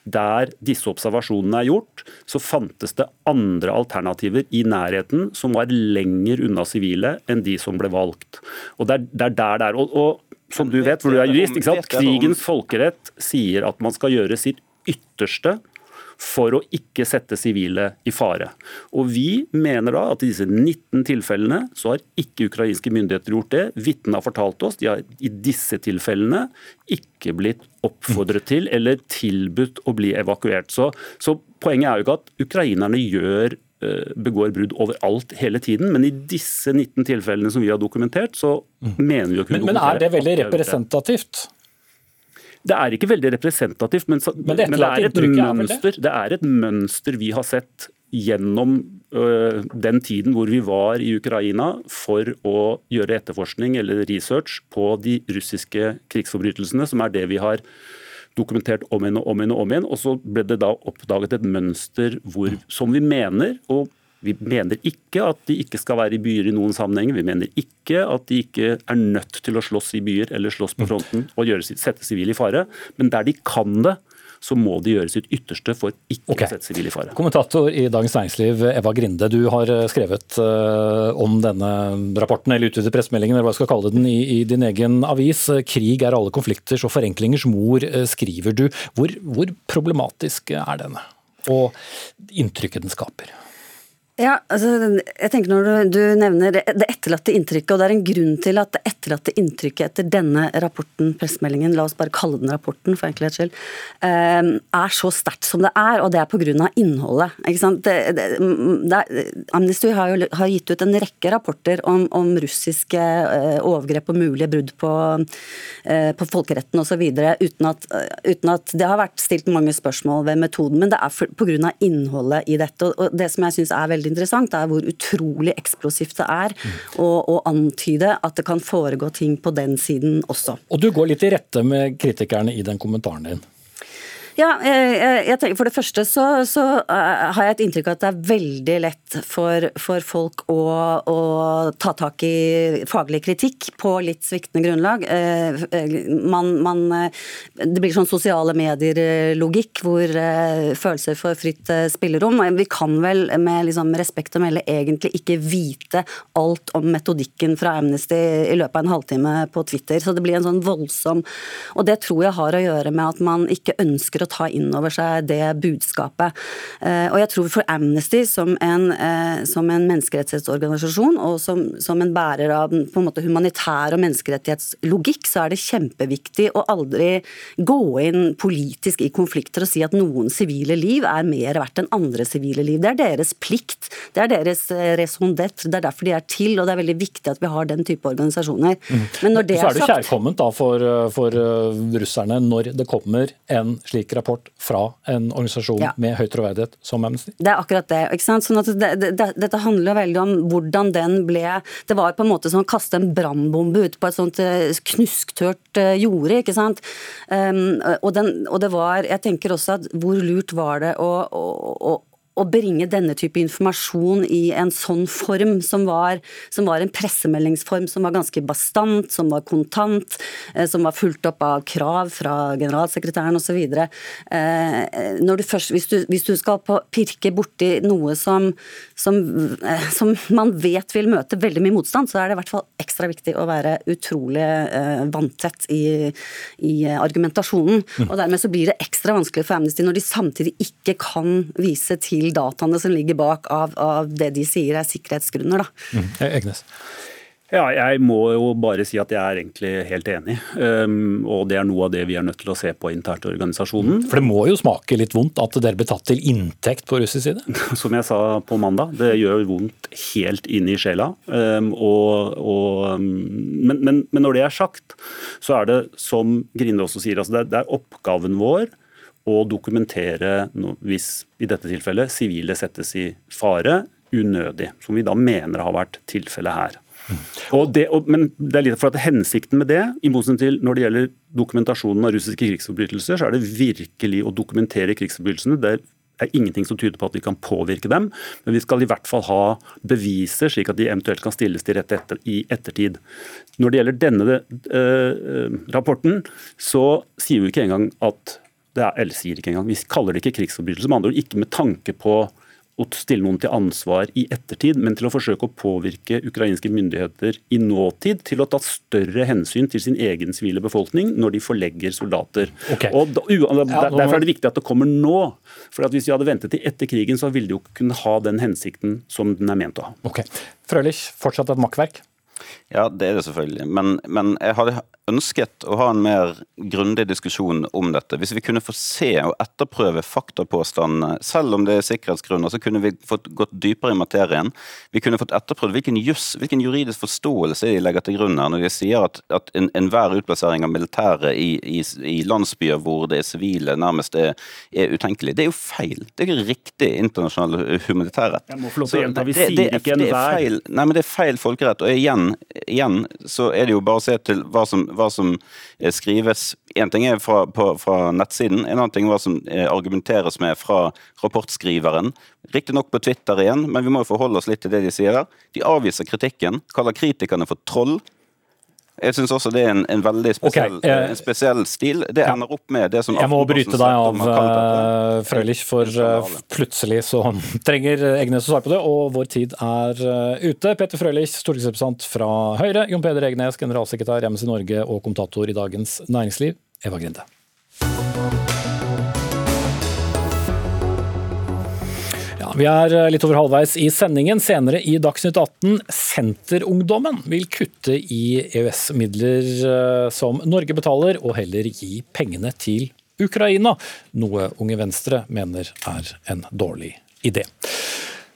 der disse observasjonene er gjort, så fantes det andre alternativer i nærheten som var lenger unna sivile enn de som ble valgt. Og er, det er der det er. Og, og, som du vet, for du er jurist, ikke sant? krigens folkerett sier at man skal gjøre sitt ytterste for å ikke sette sivile i fare. Og Vi mener da at i disse 19 tilfellene så har ikke ukrainske myndigheter gjort det. Vitnene har fortalt oss de har i disse tilfellene ikke blitt oppfordret til eller tilbudt å bli evakuert. Så, så Poenget er jo ikke at ukrainerne gjør eh, begår brudd overalt hele tiden, men i disse 19 tilfellene som vi har dokumentert, så mm. mener vi å kunne men, men er det veldig representativt? Det er ikke veldig representativt, men, men, det, men det, er et mønster, det er et mønster vi har sett gjennom øh, den tiden hvor vi var i Ukraina for å gjøre etterforskning eller research på de russiske krigsforbrytelsene, som er det vi har dokumentert om igjen og om igjen. Og om igjen, og så ble det da oppdaget et mønster hvor, som vi mener, og vi mener ikke at de ikke skal være i byer i noen sammenhenger. Vi mener ikke at de ikke er nødt til å slåss i byer eller slåss på fronten og gjøre, sette sivile i fare. Men der de kan det, så må de gjøre sitt ytterste for ikke okay. å sette sivile i fare. Kommentator i Dagens Næringsliv, Eva Grinde. Du har eh, skrevet uh, om denne rapporten, eller utvidet pressemeldingen, eller hva jeg skal kalle den, i, i, din egen avis. Krig er alle konflikters og forenklingers mor, uh, skriver du. Hvor, hvor problematisk er denne? Og inntrykket den skaper? Ja, altså, jeg tenker Når du, du, nevner det etterlatte inntrykket, og det er en grunn til at det etterlatte inntrykket etter denne rapporten, pressemeldingen, la oss bare kalle den rapporten for enkelhets skyld, eh, er så sterkt som det er, og det er pga. innholdet. Ikke sant? Det, det, det, Amnesty har jo har gitt ut en rekke rapporter om, om russiske eh, overgrep og mulige brudd på, eh, på folkeretten osv. Uten, at, uten at det har vært stilt mange spørsmål ved metoden, men det er pga. innholdet i dette. og Det som jeg synes er veldig interessant, er hvor utrolig eksplosivt det er å, å, antyde at det kan foregå ting på den siden også. Og du går litt i rette med kritikerne i den kommentaren din? Ja, jeg, jeg tenker For det første så, så, eh, har jeg et inntrykk av at det er veldig lett for, for folk å, å, ta tak i faglig kritikk på litt sviktende grunnlag. Eh, eh, man, man, det blir sånn sosiale medier-logikk hvor følelser får fritt spillerom. Vi kan vel med liksom respekt å melde egentlig ikke vite alt om metodikken fra Amnesty i løpet av en halvtime på Twitter. Så det blir en sånn voldsom Og det tror jeg har å gjøre med at man ikke ønsker å ta inn over seg det budskapet. Eh, og jeg tror for Amnesty som en, eh, som en menneskerettighetsorganisasjon og som, som, en bærer av på en måte humanitær og menneskerettighetslogikk, så er det kjempeviktig å aldri gå inn politisk i konflikter og si at noen sivile liv er mer verdt enn andre sivile liv. Det er deres plikt, det er deres eh, raison d'être, det er derfor de er til, og det er veldig viktig at vi har den type organisasjoner. Mm. Men når det er, så er det kjærkomment da for, for russerne når det kommer en slik slik rapport fra en organisasjon Ja. med høy troverdighet som Amnesty? Det er akkurat det. ikke sant? Sånn at det, det, det, dette handler jo veldig om hvordan den ble Det var på en måte som å kaste en brannbombe ut på et sånt eh, knusktørt eh, jorde. ikke sant? Um, og, den, og det var Jeg tenker også at hvor lurt var det å, å, å å bringe denne type informasjon i en sånn form, som var, som var en pressemeldingsform som var ganske bastant, som var kontant, eh, som var fulgt opp av krav fra generalsekretæren osv. Eh, hvis, du, hvis du skal pirke borti noe som, som, eh, som man vet vil møte veldig mye motstand, så er det i hvert fall ekstra viktig å være utrolig vanntett i, i argumentasjonen. Og dermed så blir det ekstra vanskelig for Amnesty når de samtidig ikke kan vise til dataene som ligger bak av, av det de sier er sikkerhetsgrunner. Da. Mm. Egnes. Ja, jeg må jo bare si at jeg er egentlig helt enig. Um, og det er noe av det vi er nødt til å se på internt i organisasjonen. For det må jo smake litt vondt at dere ble tatt til inntekt på russisk side? Som jeg sa på mandag, det gjør vondt helt inn i sjela. Um, og, og, um, men, men, men, når det er sagt, så er det som Grinde også sier, altså det, er, det er oppgaven vår å dokumentere hvis i dette tilfellet sivile settes i fare unødig, som vi da mener har vært tilfellet her. Og det, og, men det er litt for at Hensikten med det, i motsetning til når det gjelder dokumentasjonen av russiske krigsforbrytelser, så er det virkelig å dokumentere krigsforbrytelsene. Det er ingenting som tyder på at vi kan påvirke dem, men vi skal i hvert fall ha beviser, slik at de eventuelt kan stilles til rette etter, i ettertid. Når det gjelder denne eh, rapporten, så sier vi ikke engang at det er, eller sier ikke engang, Vi kaller det ikke krigsforbrytelse, med andre ord ikke med tanke på å stille noen til ansvar i ettertid, men til å forsøke å påvirke ukrainske myndigheter i nåtid til å ta større hensyn til sin egen sivile befolkning når de forlegger soldater. Okay. Og da, Derfor er det viktig at det kommer nå. For Hvis vi hadde ventet til etter krigen, så ville det jo kunne ha den hensikten som den er ment å ha. Ok. Frølich, fortsatt et makkverk? Ja, det er det selvfølgelig. Men, men, jeg hadde ønsket å ha en mer grundig diskusjon om dette. Hvis vi kunne få se og etterprøve faktapåstandene, selv om det er sikkerhetsgrunner, så kunne vi fått gått dypere i materien. Vi kunne fått etterprøvd hvilken, just, hvilken juridisk forståelse de legger til grunn her, når de sier at, at enhver en utplassering av militære i, i, i, landsbyer hvor det er sivile, nærmest er, er, utenkelig. Det er jo feil. Det er ikke riktig internasjonal humanitærrett. Jeg må få lov til å gjenta, vi sier ikke enhver. Nei, men det er feil folkerett. og igjen igjen så er det jo bare å se til hva som, hva som eh, skrives. Én ting er fra, på, fra, nettsiden, en annen ting er hva som eh, argumenteres med fra rapportskriveren. Riktignok på Twitter igjen, men vi må jo forholde oss litt til det de sier der. De avviser kritikken, kaller kritikerne for troll. Jeg syns også det er en, en veldig spesiell, okay, eh, en spesiell, stil. Det ja. ender opp med det som Jeg må bryte deg av, uh, Frølich, for uh, plutselig så trenger Egnes å svare på det, og vår tid er uh, ute. Peter Frølich, stortingsrepresentant fra Høyre. Jon Peder Egnes, generalsekretær i Amnesty Norge og kommentator i Dagens Næringsliv. Eva Grinde. Vi er eh, litt over halvveis i sendingen. Senere i Dagsnytt 18, Senterungdommen vil kutte i EØS-midler eh, som Norge betaler, og heller gi pengene til Ukraina. Noe Unge Venstre mener er en dårlig idé.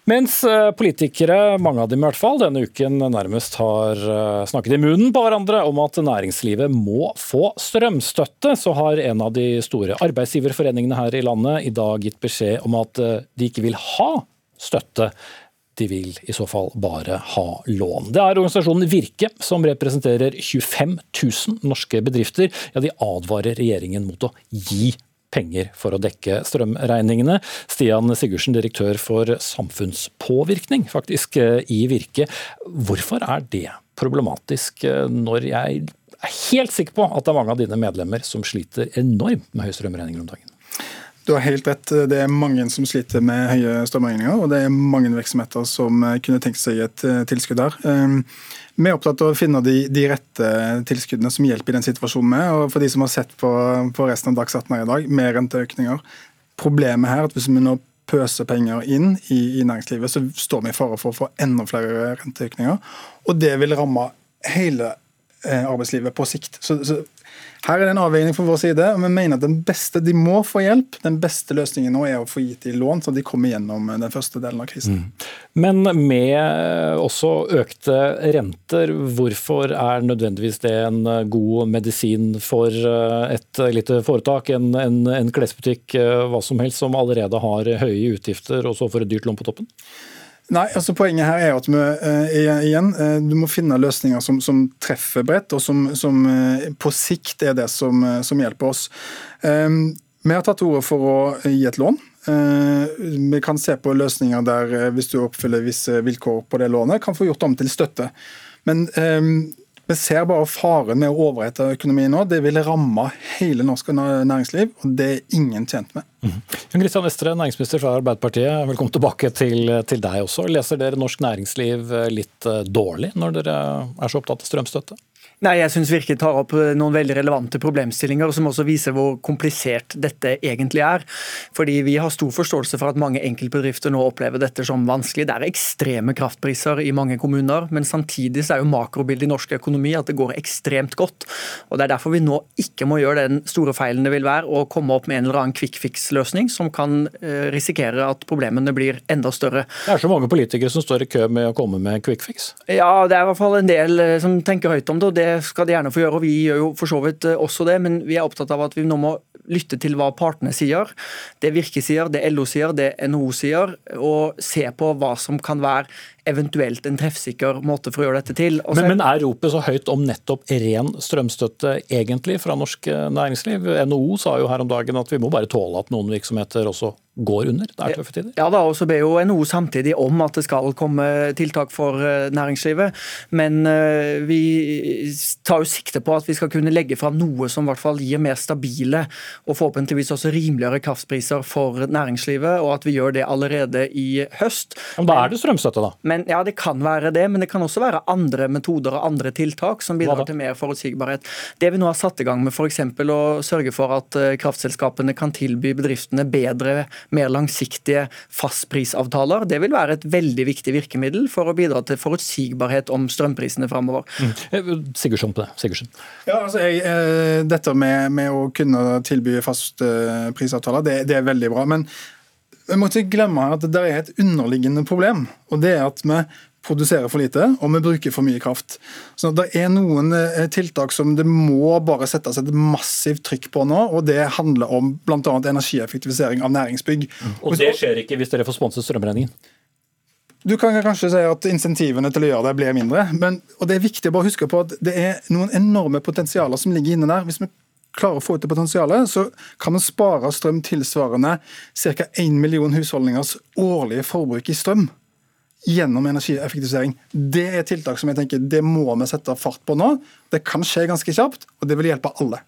Mens eh, politikere, mange av dem i hvert fall, denne uken nærmest har eh, snakket i munnen på hverandre om at næringslivet må få strømstøtte, så har en av de store arbeidsgiverforeningene her i landet i dag gitt beskjed om at eh, de ikke vil ha støtte. De vil i så fall bare ha lån. Det er organisasjonen Virke som representerer 25 000 norske bedrifter. Ja, de advarer regjeringen mot å gi penger for å dekke strømregningene. Stian Sigurdsen, direktør for samfunnspåvirkning faktisk eh, i Virke. Hvorfor er det problematisk eh, når jeg er helt sikker på at det er mange av dine medlemmer som sliter enormt med høye strømregninger om dagen? Du har helt rett. Det er mange som sliter med høye strømregninger, og det er mange virksomheter som kunne tenkt seg et eh, tilskudd der. Vi er opptatt av å finne de, de, rette tilskuddene som hjelper i den situasjonen er. Og for de som har sett på, på resten av Dags 18 her i dag, med renteøkninger. Problemet her er at hvis vi nå pøser penger inn i, i næringslivet, så står vi i fare for å få enda flere renteøkninger. Og det vil ramme hele eh, arbeidslivet på sikt. Så, så her er det en avveining fra vår side. og Vi mener at den beste, de må få hjelp. Den beste løsningen nå er å få gitt dem lån, så de kommer gjennom den første delen av krisen. Mm. Men med også økte renter, hvorfor er nødvendigvis det en god medisin for et lite foretak, en, en, en klesbutikk, hva som helst, som allerede har høye utgifter, og så får et dyrt lån på toppen? Nei, altså Poenget her er at vi uh, igjen, uh, du må finne løsninger som, som treffer bredt, og som, som uh, på sikt er det som, som hjelper oss. Um, vi har tatt til orde for å gi et lån. Vi kan se på løsninger der hvis du oppfyller visse vilkår på det lånet, kan få gjort om til støtte. Men um, vi ser bare faren med å overhete økonomien nå. Det vil ramme hele norsk næringsliv, og det er ingen tjent med. Mm. Kristian Vestre, næringsminister fra Arbeiderpartiet, velkommen tilbake til, til, deg også. Leser dere norsk næringsliv litt eh, dårlig når dere er så opptatt av strømstøtte? Nei, jeg syns Virke tar opp eh, noen veldig relevante problemstillinger, som også viser hvor komplisert dette egentlig er. Fordi Vi har stor forståelse for at mange enkeltbedrifter nå opplever dette som vanskelig. Det er ekstreme kraftpriser i mange kommuner, men samtidig så er jo makrobildet i norsk økonomi at det går ekstremt godt. Og Det er derfor vi nå ikke må gjøre den store feilen det vil være å komme opp med en eller annen quick fix-løsning som kan eh, risikere at problemene blir enda større. Det er så mange politikere som står i kø med å komme med quick fix? Ja, det er i hvert fall en del eh, som tenker høyt om det. og det skal de gjerne få gjøre, og vi gjør jo for så vidt eh, også det. Men vi er opptatt av at vi nå må lytte til hva partene sier. Det Virke sier, det LO sier, det NHO sier. Og se på hva som kan være eventuelt en treffsikker måte for å gjøre dette til. Også, men, men, er ropet så høyt om nettopp ren strømstøtte egentlig fra norsk eh, næringsliv? NHO sa jo her om dagen at vi må bare tåle at noen virksomheter også går under? Det er tøffe tider. Ja da, og så ber jo NHO samtidig om at det skal komme tiltak for eh, næringslivet. Men eh, vi tar jo sikte på at vi skal kunne legge fram noe som i hvert fall gir mer stabile og forhåpentligvis også rimeligere kraftpriser for næringslivet, og at vi gjør det allerede i høst. Men Da er det strømstøtte, da? Men, ja, det kan være det, men det kan også være andre metoder og andre tiltak som bidrar til mer forutsigbarhet. Det vi nå har satt i gang med f.eks. å sørge for at eh, kraftselskapene kan tilby bedriftene bedre mer langsiktige fastprisavtaler. Det vil være et veldig viktig virkemiddel for å bidra til forutsigbarhet om strømprisene framover. Mm. Eh, Sigurdsson på det. Sigurdsson. Ja, altså jeg, eh, dette med, med, å kunne tilby fastprisavtaler, det, det er veldig bra. men vi må ikke glemme at det er et underliggende problem. og det er at vi produserer for lite, og vi bruker for mye kraft. Så Det er noen eh, tiltak som det må bare settes et massivt trykk på nå, og det handler om bl.a. energieffektivisering av næringsbygg. Og det skjer ikke hvis dere får sponset strømregningen? Du kan kanskje si at insentivene til å gjøre det blir mindre, men, og det er viktig å bare huske på at det er noen enorme potensialer som ligger inne der. Hvis vi klarer å få ut det potensialet, så kan vi spare strøm tilsvarende ca. 1 million husholdningers årlige forbruk i strøm gjennom energieffektivisering. Det er tiltak som jeg tenker det må vi sette fart på nå. Det kan skje ganske kjapt, og det vil hjelpe alle.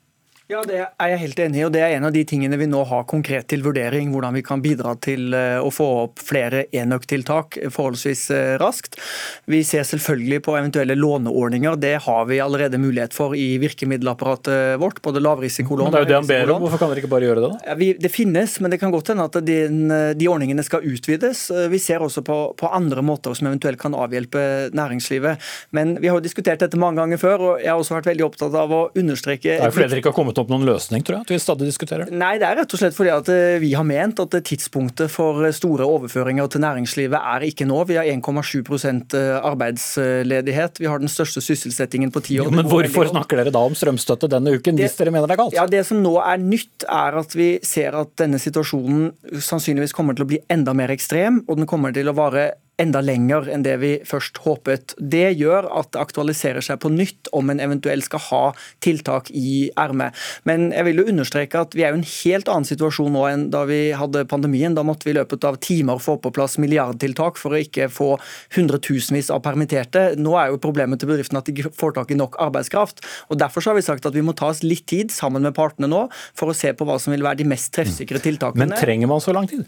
Ja, Det er jeg helt enig i, og det er en av de tingene vi nå har konkret til vurdering. Hvordan vi kan bidra til eh, å få opp flere enøktiltak forholdsvis eh, raskt. Vi ser selvfølgelig på eventuelle låneordninger. Det har vi allerede mulighet for i virkemiddelapparatet vårt. Både lavrisikolån og Det er jo det han ber om, hvorfor kan dere ikke bare gjøre det? da? Ja, vi, det finnes, men det kan godt hende at de, de ordningene skal utvides. Vi ser også på, på, andre måter som eventuelt kan avhjelpe næringslivet. Men vi har jo diskutert dette mange ganger før, og jeg har også vært veldig opptatt av å understreke Det er fordi dere ikke har kommet kommet opp noen løsning, tror jeg? at vi stadig diskuterer? Nei, det er rett og slett fordi at eh, vi har ment at tidspunktet for store overføringer til næringslivet er ikke nå. Vi har 1,7 eh, arbeidsledighet. Vi har den største sysselsettingen på ti år. Jo, men hvorfor snakker dere da om strømstøtte denne uken, det, hvis dere mener det er galt? Ja, Det som nå er nytt, er at vi ser at denne situasjonen sannsynligvis kommer til å bli enda mer ekstrem, og den kommer til å vare enda lenger enn det vi først håpet. Det gjør at det aktualiserer seg på nytt om en eventuelt skal ha tiltak i ermet. Men jeg vil jo understreke at vi er i en helt annen situasjon nå enn da vi hadde pandemien. Da måtte vi i løpet av timer få på plass milliardtiltak for å ikke få hundretusenvis av permitterte. Nå er jo problemet til bedriftene at de får tak i nok arbeidskraft. og Derfor har vi sagt at vi må ta oss litt tid sammen med partene nå for å se på hva som vil være de mest treffsikre tiltakene. Men trenger man så lang tid?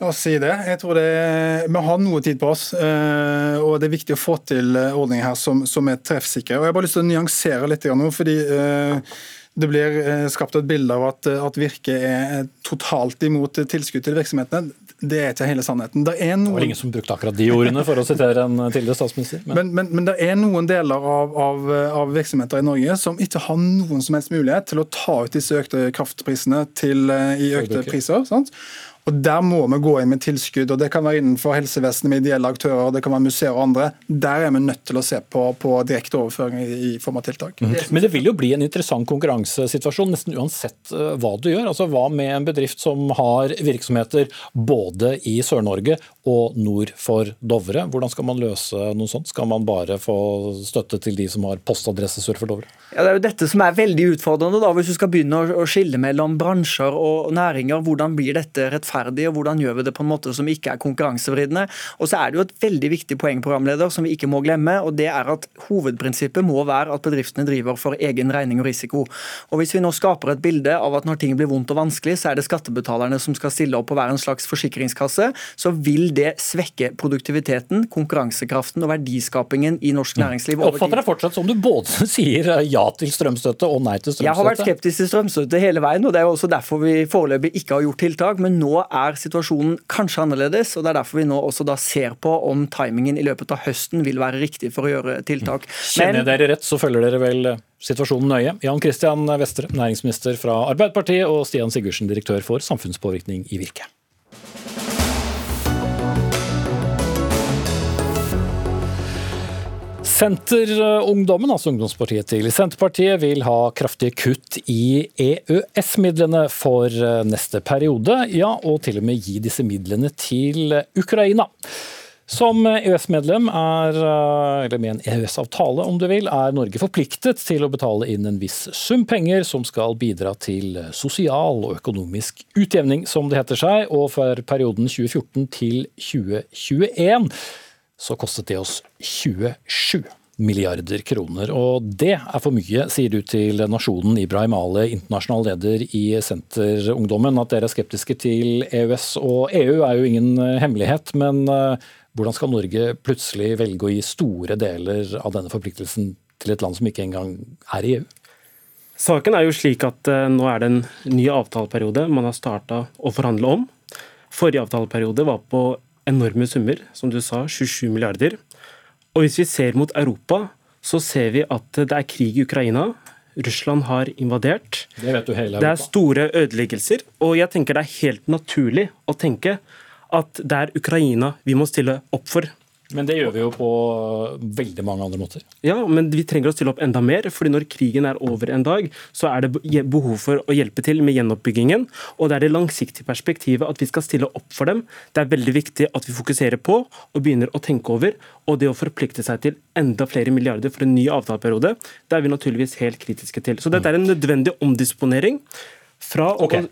La oss si det. Jeg tror det, Vi har noe tid på oss, eh, og det er viktig å få til eh, ordninger her som, som er treffsikre. Og Jeg har bare lyst til å nyansere litt nå, fordi eh, det blir skapt et bilde av at, at Virke er totalt imot tilskudd til virksomhetene. det er ikke hele sannheten. Det, er noen... det var ingen som brukte akkurat de ordene, for å sitere en tidligere statsminister. Men, men, men, men det er noen deler av, av, av, virksomheter i Norge som ikke har noen som helst mulighet til å ta ut disse økte kraftprisene til, i økte priser. sant? Og Der må vi gå inn med tilskudd. og Det kan være innenfor helsevesenet med ideelle aktører, det kan være museer og andre. Der er vi nødt til å se på, på direkte overføring i, form av tiltak. Mm. Men det vil jo bli en interessant konkurransesituasjon nesten uansett uh, hva du gjør. Altså Hva med en bedrift som har virksomheter både i Sør-Norge og nord for Dovre? Hvordan skal man løse noe sånt? Skal man bare få støtte til de som har postadresse sør for Dovre? Ja, Det er jo dette som er veldig utfordrende. da, Hvis du skal begynne å skille mellom bransjer og næringer, hvordan blir dette rettferdig? Rettferdig, og hvordan gjør vi det på en måte som ikke er konkurransevridende. Og så er det jo et veldig viktig poeng programleder, som vi ikke må glemme, og det er at hovedprinsippet må være at bedriftene driver for egen regning og risiko. Og Hvis vi nå skaper et bilde av at når ting blir vondt og vanskelig, så er det skattebetalerne som skal stille opp og være en slags forsikringskasse, så vil det svekke produktiviteten, konkurransekraften og verdiskapingen i norsk mm. næringsliv. Jeg oppfatter deg fortsatt som du både sier ja til strømstøtte og nei til strømstøtte? Jeg har vært skeptisk til strømstøtte hele veien, og det er jo også derfor vi foreløpig ikke har gjort tiltak. Men nå er situasjonen kanskje annerledes, og det er derfor vi nå også da ser på om timingen i løpet av høsten vil være riktig for å gjøre tiltak. Kjenner jeg dere rett, så følger dere vel situasjonen nøye. Jan Christian Vestre, næringsminister fra Arbeiderpartiet, og Stian Sigurdsen, direktør for samfunnspåvirkning i Virke. Senterungdommen, altså ungdomspartiet til Senterpartiet, vil ha kraftige kutt i EØS-midlene for eh, neste periode. Ja, og til og med gi disse midlene til Ukraina. Som EØS-medlem, eh, eller med en EØS-avtale om du vil, er Norge forpliktet til å betale inn en viss sum penger som skal bidra til sosial og økonomisk utjevning, som det heter seg. Og for perioden 2014 til 2021 så kostet det oss 27 milliarder kroner. Og det er for mye, sier du til Nasjonen, Ibrahim Ale, internasjonal leder i Senterungdommen. At dere er skeptiske til EØS og EU er jo ingen hemmelighet, men eh, hvordan skal Norge plutselig velge å gi store deler av denne forpliktelsen til et land som ikke engang er i EU? Saken er jo slik at uh, nå er det en ny avtaleperiode man har starta å forhandle om. Forrige avtaleperiode var på enorme summer, som du sa, 27 milliarder. Og hvis vi ser mot Europa, så ser vi at det er krig i Ukraina. Russland har invadert. Det vet du hele Europa. Det er store ødeleggelser. Og jeg tenker det er helt naturlig å tenke at det er Ukraina vi må stille opp for. Men det gjør vi jo på veldig mange andre måter. Ja, men vi trenger å stille opp enda mer. fordi når krigen er over en dag, så er det behov for å hjelpe til med gjenoppbyggingen. Og det er det langsiktige perspektivet at vi skal stille opp for dem. Det er veldig viktig at vi fokuserer på og begynner å tenke over. Og det å forplikte seg til enda flere milliarder for en ny avtaleperiode, det er vi naturligvis helt kritiske til. Så dette er en nødvendig omdisponering fra okay.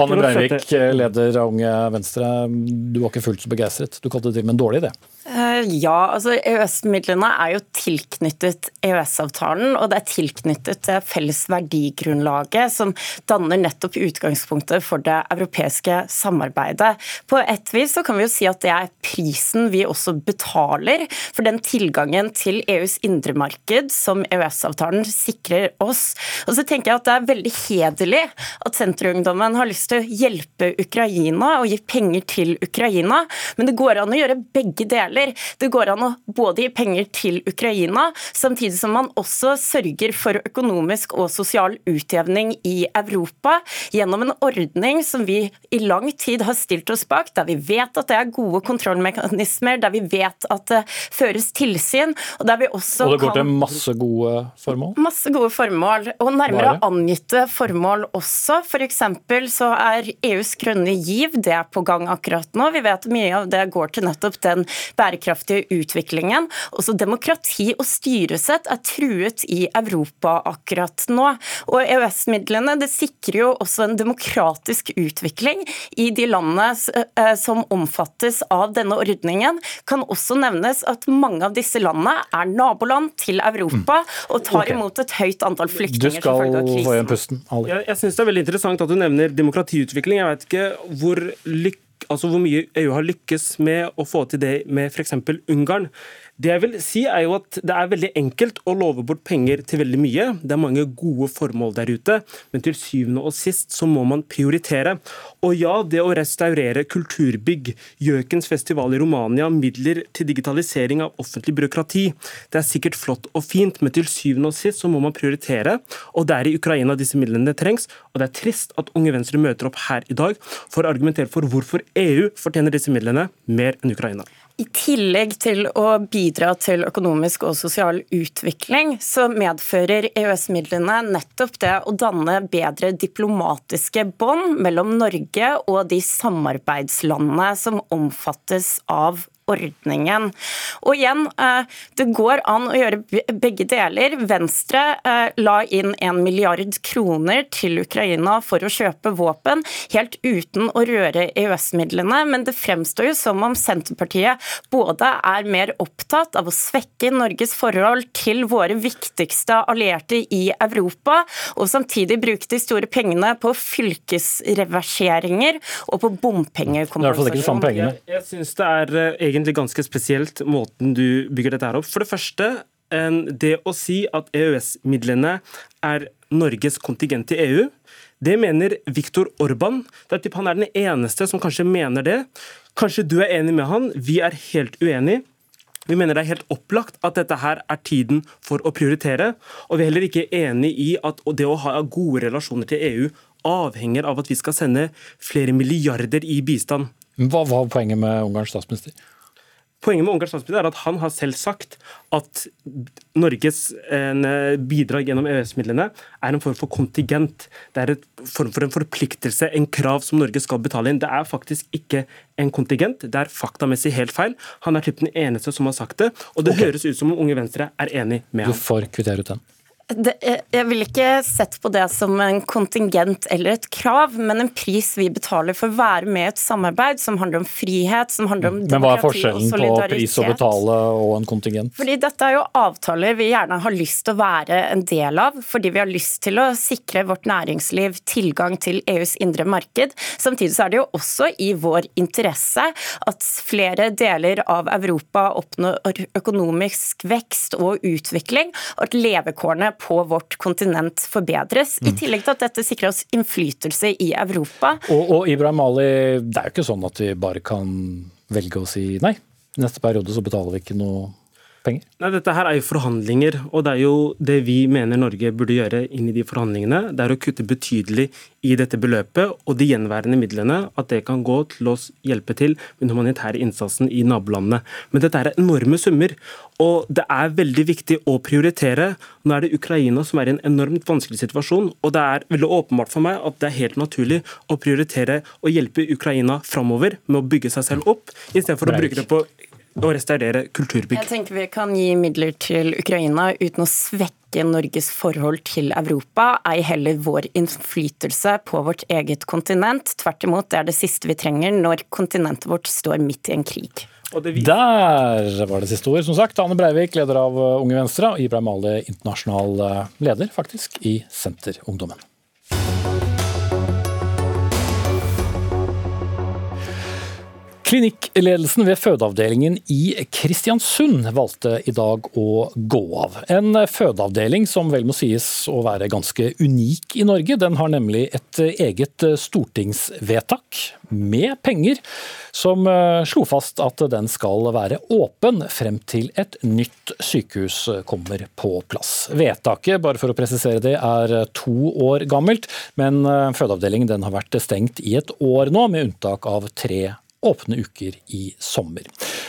Anne Breivik, leder av Unge Venstre. Du var ikke fullt så begeistret. Du kalte det til med en dårlig idé? Eh, ja, altså EØS-midlene er jo tilknyttet EØS-avtalen, og det er tilknyttet det felles verdigrunnlaget som danner nettopp utgangspunktet for det europeiske samarbeidet. På et vis så kan vi jo si at det er prisen vi også betaler for den tilgangen til EUs indre marked som EØS-avtalen sikrer oss. Og så tenker jeg at det er veldig hederlig at Senterungdommen har lyst til å hjelpe Ukraina og gi penger til Ukraina, men det går an å gjøre begge deler deler. Det går an å både gi penger til Ukraina, samtidig som man også sørger for økonomisk og sosial utjevning i Europa gjennom en ordning som vi i lang tid har stilt oss bak, der vi vet at det er gode kontrollmekanismer, der vi vet at det føres tilsyn, og der vi også kan Og det går til masse gode formål? Masse gode formål, og nærmere angitte formål også. F.eks. så er EUs grønne giv det er på gang akkurat nå. Vi vet mye av det går til nettopp den bærekraftige utviklingen. Også demokrati og styresett er truet i Europa akkurat nå. Og EØS-midlene det sikrer jo også en demokratisk utvikling i de landene eh, som omfattes av denne ordningen. Kan også nevnes at mange av disse landene er naboland til Europa mm. og tar okay. imot et høyt antall flyktninger. Du skal få igjen pusten. Jeg, jeg synes det er veldig interessant at du nevner demokratiutvikling. Jeg vet ikke hvor lykkelig altså hvor mye EU har lykkes med å få til det med f.eks. Ungarn. Det jeg vil si er jo at Det er veldig enkelt å love bort penger til veldig mye. Det er mange gode formål der ute, men til syvende og sist så må man prioritere. Og ja, det å restaurere kulturbygg, Gjøkens festival i Romania, midler til digitalisering av offentlig byråkrati, det er sikkert flott og fint, men til syvende og sist så må man prioritere. Og det er i Ukraina disse midlene trengs. Og det er trist at Unge Venstre møter opp her i dag for å argumentere for hvorfor EU fortjener disse midlene mer enn Ukraina. I tillegg til å bidra til økonomisk og sosial utvikling, så medfører EØS-midlene nettopp det å danne bedre diplomatiske bånd mellom Norge og de samarbeidslandene som omfattes av ordningen. Og igjen, eh, det går an å gjøre begge deler. Venstre eh, la inn en milliard kroner til Ukraina for å kjøpe våpen, helt uten å røre EØS-midlene. Men det fremstår jo som om Senterpartiet både er mer opptatt av å svekke Norges forhold til våre viktigste allierte i Europa, og samtidig bruke de store pengene på fylkesreverseringer og på bompengekompensasjon. Jeg, jeg synes det er egentlig eh, egentlig ganske spesielt måten du bygger dette her opp. For det første, det å si at EØS-midlene er Norges kontingent til EU, det mener Viktor Orban. Det er han er den eneste som kanskje mener det. Kanskje du er enig med han, vi er helt uenige. Vi mener det er helt opplagt at dette her er tiden for å prioritere. Og vi er heller ikke enig i at det å ha gode relasjoner til EU avhenger av at vi skal sende flere milliarder i bistand. Hva var poenget med Ungarns statsminister? Poenget med Ungarns statsminister er at han har selv sagt at Norges eh, bidrag gjennom EØS-midlene er en form for kontingent. Det er en form for en forpliktelse, en krav som Norge skal betale inn. Det er faktisk ikke en kontingent, det er faktamessig helt feil. Han er typen den eneste som har sagt det, og det okay. høres ut som om Unge Venstre er enig med ham. Du får kvittere ut den. Jeg vil ikke sett på det som en kontingent eller et krav, men en pris vi betaler for å være med i et samarbeid som handler om frihet, som handler om demokrati og solidaritet. Men hva er forskjellen på pris å betale og en kontingent? Fordi Dette er jo avtaler vi gjerne har lyst til å være en del av, fordi vi har lyst til å sikre vårt næringsliv tilgang til EUs indre marked. Samtidig så er det jo også i vår interesse at flere deler av Europa oppnår økonomisk vekst og utvikling, og at levekårene på vårt kontinent forbedres. I mm. tillegg til at dette sikrer oss innflytelse i Europa. Og, og Ibrahim Ali, det er jo ikke sånn at vi bare kan velge å si nei. Neste periode så betaler vi ikke noe penger? Nei, Dette her er jo forhandlinger, og det er jo det vi mener Norge burde gjøre inn i de forhandlingene. Det er å kutte betydelig i dette beløpet og de gjenværende midlene, at det kan gå til å hjelpe til med den humanitære innsatsen i nabolandene. Men dette er enorme summer, og det er veldig viktig å prioritere. Nå er det Ukraina som er i en enormt vanskelig situasjon, og det er veldig åpenbart for meg at det er helt naturlig å prioritere å hjelpe Ukraina framover med å bygge seg selv opp, istedenfor å bruke det på å restaurere kulturbygg. Jeg tenker Vi kan gi midler til Ukraina uten å svekke Norges forhold til Europa, ei heller vår innflytelse på vårt eget kontinent. Tvert imot, det er det siste vi trenger når kontinentet vårt står midt i en krig. Der var det siste ord, som sagt. Ane Breivik, leder av Unge Venstre, og Ibrahim Ali, internasjonal eh, leder, faktisk, i Senterungdommen. Klinikkledelsen ved fødeavdelingen i Kristiansund valgte i dag å gå av. En fødeavdeling som vel må sies å være ganske unik i Norge. Den har nemlig et eget stortingsvedtak med penger som eh, slo fast at den skal være åpen frem til et nytt sykehus kommer på plass. Vedtaket, bare for å presisere det, er to år gammelt, men eh, fødeavdelingen har vært stengt i et år nå, med unntak av tre år åpne uker i sommer.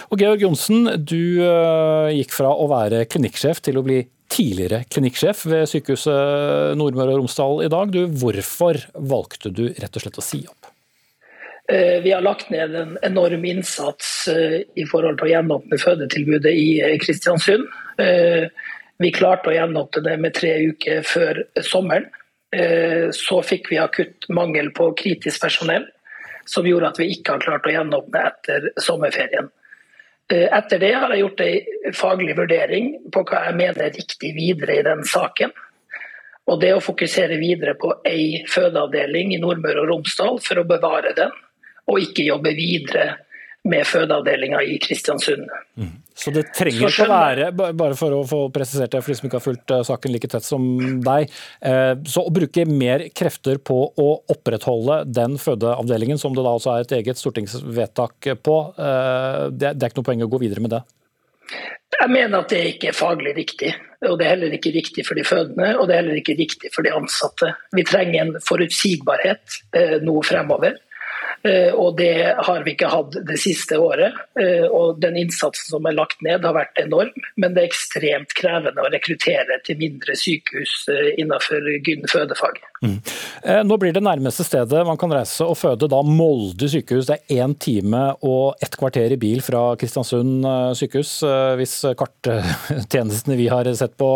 Og Georg Johnsen, du eh, gikk fra å være klinikksjef til å bli tidligere klinikksjef ved sykehuset Nordmøre og Romsdal i dag. Du, hvorfor valgte du rett og slett å si opp? Eh, vi har lagt ned en enorm innsats eh, i forhold til å gjenåpne fødetilbudet i Kristiansund. Vi klarte å gjenåpne det med tre uker før sommeren. Så fikk vi akutt mangel på kritisk personell som gjorde at vi ikke har klart å gjenåpne etter sommerferien. Eh, etter det har jeg gjort en faglig vurdering på hva jeg mener er riktig videre i den saken. Og det å fokusere videre på ei fødeavdeling i Nordmøre og Romsdal for å bevare den, og ikke jobbe videre med fødeavdelinga i Kristiansund. Mm. Så det trenger ikke å være, bare for å få presisert det for de som ikke har fulgt eh, saken like tett som deg, eh, så å bruke mer krefter på å opprettholde den fødeavdelingen, som det da også er et eget stortingsvedtak på, eh, det er ikke noe poeng å gå videre med det? Jeg mener at det ikke er faglig riktig. Og det er heller ikke riktig for de fødende, og det er heller ikke riktig for de ansatte. Vi trenger en forutsigbarhet nå fremover. Eh, og det har vi ikke hatt det siste året. Eh, og den innsatsen som er lagt ned har vært enorm, men det er ekstremt krevende å rekruttere til mindre sykehus eh, innenfor fødefag. Mm. Nå blir det nærmeste stedet man kan reise og føde da Molde sykehus. Det er én time og et kvarter i bil fra Kristiansund sykehus, hvis karttjenestene vi har sett på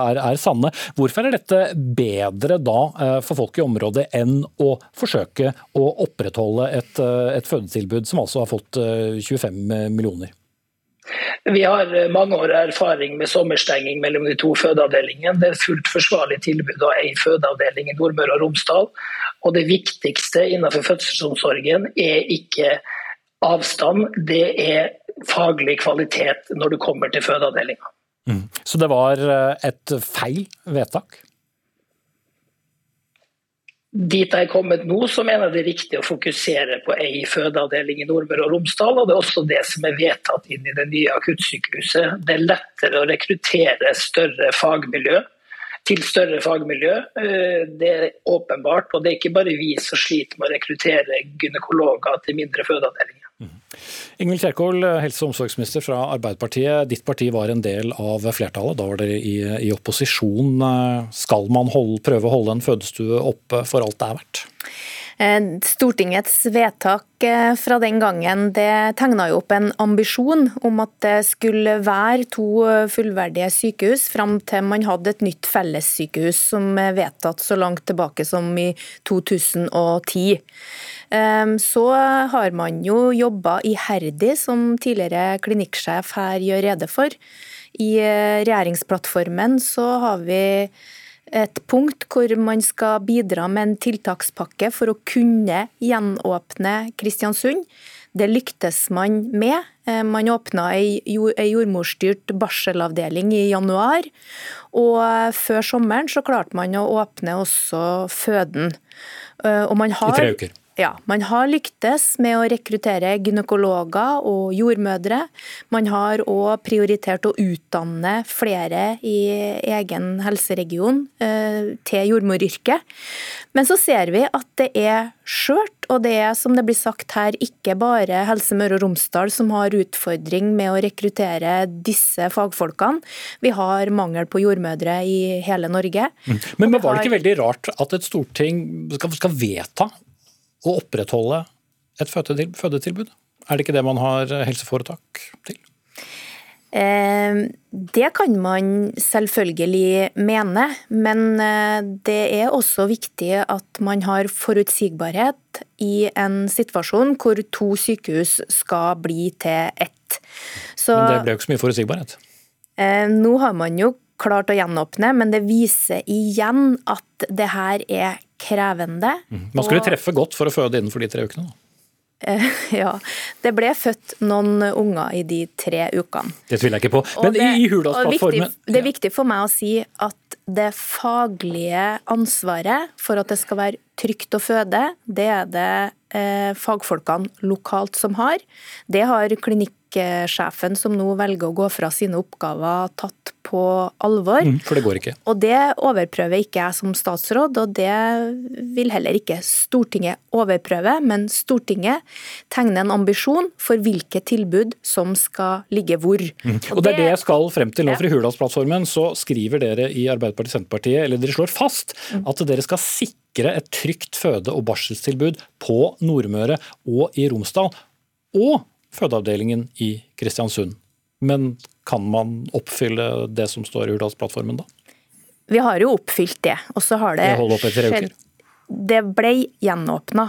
er, er sanne. Hvorfor er dette bedre da for folk i området enn å forsøke å opprettholde et, eh, et fødetilbud som altså har fått 25 eh, millioner? Vi har eh, mange år erfaring med sommerstenging mellom de to fødeavdelingene. Det er fullt forsvarlig tilbud av ei fødeavdeling i Nordmøre og Romsdal. Og det viktigste innenfor fødselsomsorgen er ikke avstand, det er faglig kvalitet når du kommer til fødeavdelinga. Mm. Så det var et feil vedtak? Dit jeg er kommet nå, så mener jeg det er riktig å fokusere på ei fødeavdeling i Nordmøre og Romsdal. og Det er også det som er vedtatt inn i det nye akuttsykehuset. Det er lettere å rekruttere større fagmiljø til større fagmiljø. Eh, det er åpenbart. Og det er ikke bare vi som sliter med å rekruttere gynekologer til mindre fødeavdelinger. Ingvild Kjerkol, helse- og omsorgsminister fra Arbeiderpartiet. Ditt parti var en del av flertallet, da var dere i, i opposisjon. Skal man holde, prøve å holde en fødestue oppe for alt det er verdt? Eh, Stortingets vedtak eh, fra den gangen det tegna jo opp en ambisjon om at det skulle være to fullverdige sykehus fram til man hadde et nytt fellessykehus som er vedtatt så langt tilbake som i 2010. Ehm, så har man jo jobba iherdig, som tidligere klinikksjef her gjør rede for. I eh, regjeringsplattformen så har vi et punkt hvor man skal bidra med en tiltakspakke for å kunne gjenåpne Kristiansund. Det lyktes man med. Eh, man åpna ei jordmorstyrt barselavdeling i januar. Og eh, før sommeren så klarte man å åpne også føden. Og man har, I tre uker. Ja, Man har lyktes med å rekruttere gynekologer og jordmødre. Man har òg prioritert å utdanne flere i egen helseregion eh, til jordmoryrket. Men så ser vi at det er skjørt, og det er som det blir sagt her, ikke bare Helse Møre og Romsdal som har utfordring med å rekruttere disse fagfolkene. Vi har mangel på jordmødre i hele Norge. Mm. Men, men var det ikke veldig rart at et storting skal, skal vedta å opprettholde et fødetilbud? Er det ikke det man har helseforetak til? Eh, det kan man selvfølgelig mene, men eh, det er også viktig at man har forutsigbarhet i en situasjon hvor to sykehus skal bli til ett. Så, men det ble jo ikke så mye forutsigbarhet? Eh, nå har man jo klart å gjenåpne, men det viser igjen at det her er krevende. Mm. Man skulle og... treffe godt for å føde innenfor de tre ukene? da? Eh, ja. Det ble født noen unger i de tre ukene. Det tviler jeg ikke på. Men det, i Hurdalsplattformen Det er viktig for meg å si at det faglige ansvaret for at det skal være trygt å føde, det er det eh, fagfolkene lokalt som har. Det har klinikksjefen som nå velger å gå fra sine oppgaver, tatt på alvor. Mm, for det går ikke. Og det overprøver ikke jeg som statsråd, og det vil heller ikke Stortinget overprøve. Men Stortinget tegner en ambisjon for hvilke tilbud som skal ligge hvor. Mm. Og, det er det jeg skal frem til nå. For i Hurdalsplattformen så skriver dere i Arbeiderpartiet Senterpartiet, eller dere slår fast, mm. at dere skal sikre et trygt føde- og barselstilbud på Nordmøre og i Romsdal. Og fødeavdelingen i Kristiansund. Men kan man oppfylle det som står i Hurdalsplattformen da? Vi har jo oppfylt det. Og så har det, skjedd Det ble gjenåpna.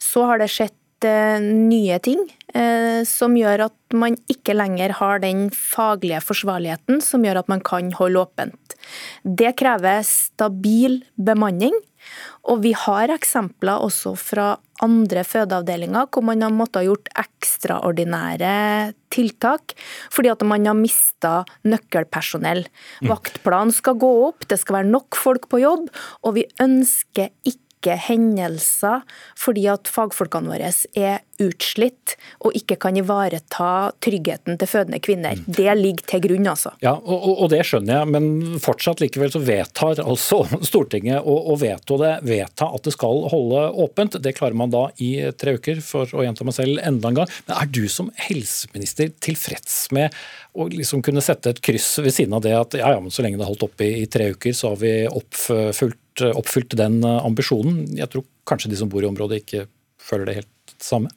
Så har det skjedd uh, nye ting uh, som gjør at man ikke lenger har den faglige forsvarligheten som gjør at man kan holde åpent. Det krever stabil bemanning. Og vi har eksempler også fra andre fødeavdelinger hvor man har måttet ha gjort ekstraordinære tiltak fordi at man har mista nøkkelpersonell. Mm. Vaktplanen skal gå opp, det skal være nok folk på jobb, og vi ønsker ikke ikke hendelser fordi at fagfolkene våre er utslitt og ikke kan ivareta tryggheten til fødende kvinner. Mm. Det ligger til grunn, altså. Ja, og, og, det skjønner jeg, men fortsatt likevel så vedtar altså Stortinget å, å veto det, vedta at det skal holde åpent. Det klarer man da i tre uker, for å gjenta meg selv enda en gang. Men er du som helseminister tilfreds med å liksom kunne sette et kryss ved siden av det at ja, ja, men så lenge det har holdt oppe i, i tre uker, så har vi oppfylt oppfylt den ambisjonen. Jeg tror kanskje de som bor i området ikke føler det helt samme.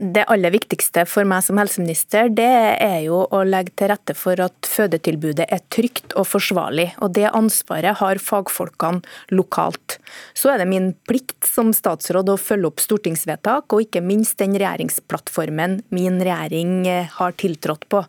Det aller viktigste for meg som helseminister, det er jo å legge til rette for at fødetilbudet er trygt og forsvarlig. Og det ansvaret har fagfolkene lokalt. Så er det min plikt som statsråd å følge opp stortingsvedtak, og ikke minst den regjeringsplattformen min regjering eh, har tiltrådt på.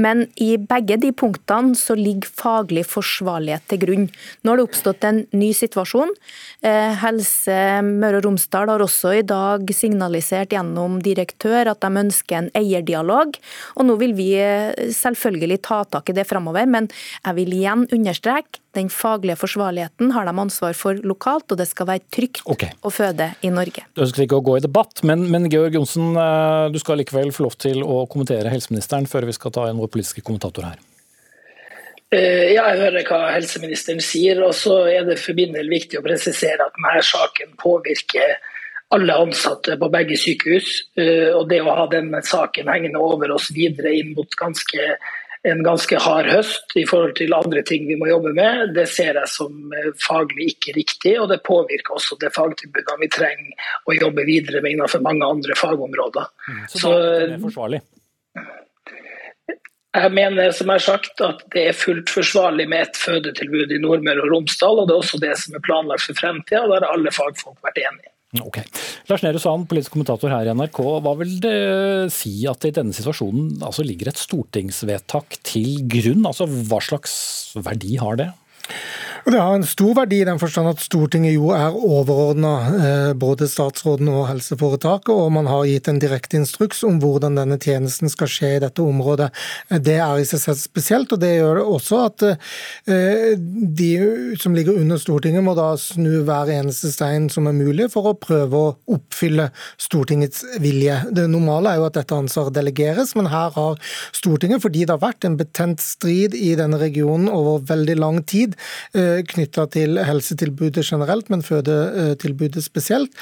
Men i begge de punktene så ligger faglig forsvarlighet til grunn. Nå har det oppstått en ny situasjon. Eh, Helse Møre og Romsdal har også i dag signalisert gjennom de direktør at de ønsker en eierdialog. Og nå vil vi eh, selvfølgelig ta tak i det framover, men jeg vil igjen understreke den faglige forsvarligheten har de ansvar for lokalt, og det skal være trygt okay. å føde i Norge. Du ønsker ikke å gå i debatt, men, men Georg Johnsen, eh, du skal likevel få lov til å kommentere helseministeren før vi skal ta inn vår politiske kommentator her. Eh, ja, jeg hører hva helseministeren sier. og så er det for min del viktig å presisere at denne saken påvirker alle ansatte på begge sykehus. Eh, og det å ha den saken hengende over oss videre inn mot ganske, en ganske hard høst i forhold til andre ting vi må jobbe med, det ser jeg som eh, faglig ikke riktig. Og det påvirker også det fagtilbudet vi trenger å jobbe videre med innenfor mange andre fagområder. Mm, så, så det er forsvarlig? Jeg mener som jeg har sagt, at det er fullt forsvarlig med et fødetilbud i Nordmøre og Romsdal. og Det er også det som er planlagt for fremtida. Der har alle fagfolk vært enige. Ok. Lars Nehru Sand, politisk kommentator her i NRK. Hva vil det si at det i denne situasjonen altså ligger et stortingsvedtak til grunn? Altså, Hva slags verdi har det? Det har en stor verdi i den forstand at Stortinget jo er overordna eh, både statsråden og helseforetaket, og man har gitt en direkte instruks om hvordan denne tjenesten skal skje i dette området. Det er i seg selv spesielt, og det gjør det også at eh, de som ligger under Stortinget må da snu hver eneste stein som er mulig for å prøve å oppfylle Stortingets vilje. Det normale er jo at dette ansvaret delegeres, men her har Stortinget, fordi det har vært en betent strid i denne regionen over veldig lang tid, eh, knytta til helsetilbudet generelt, men fødetilbudet spesielt,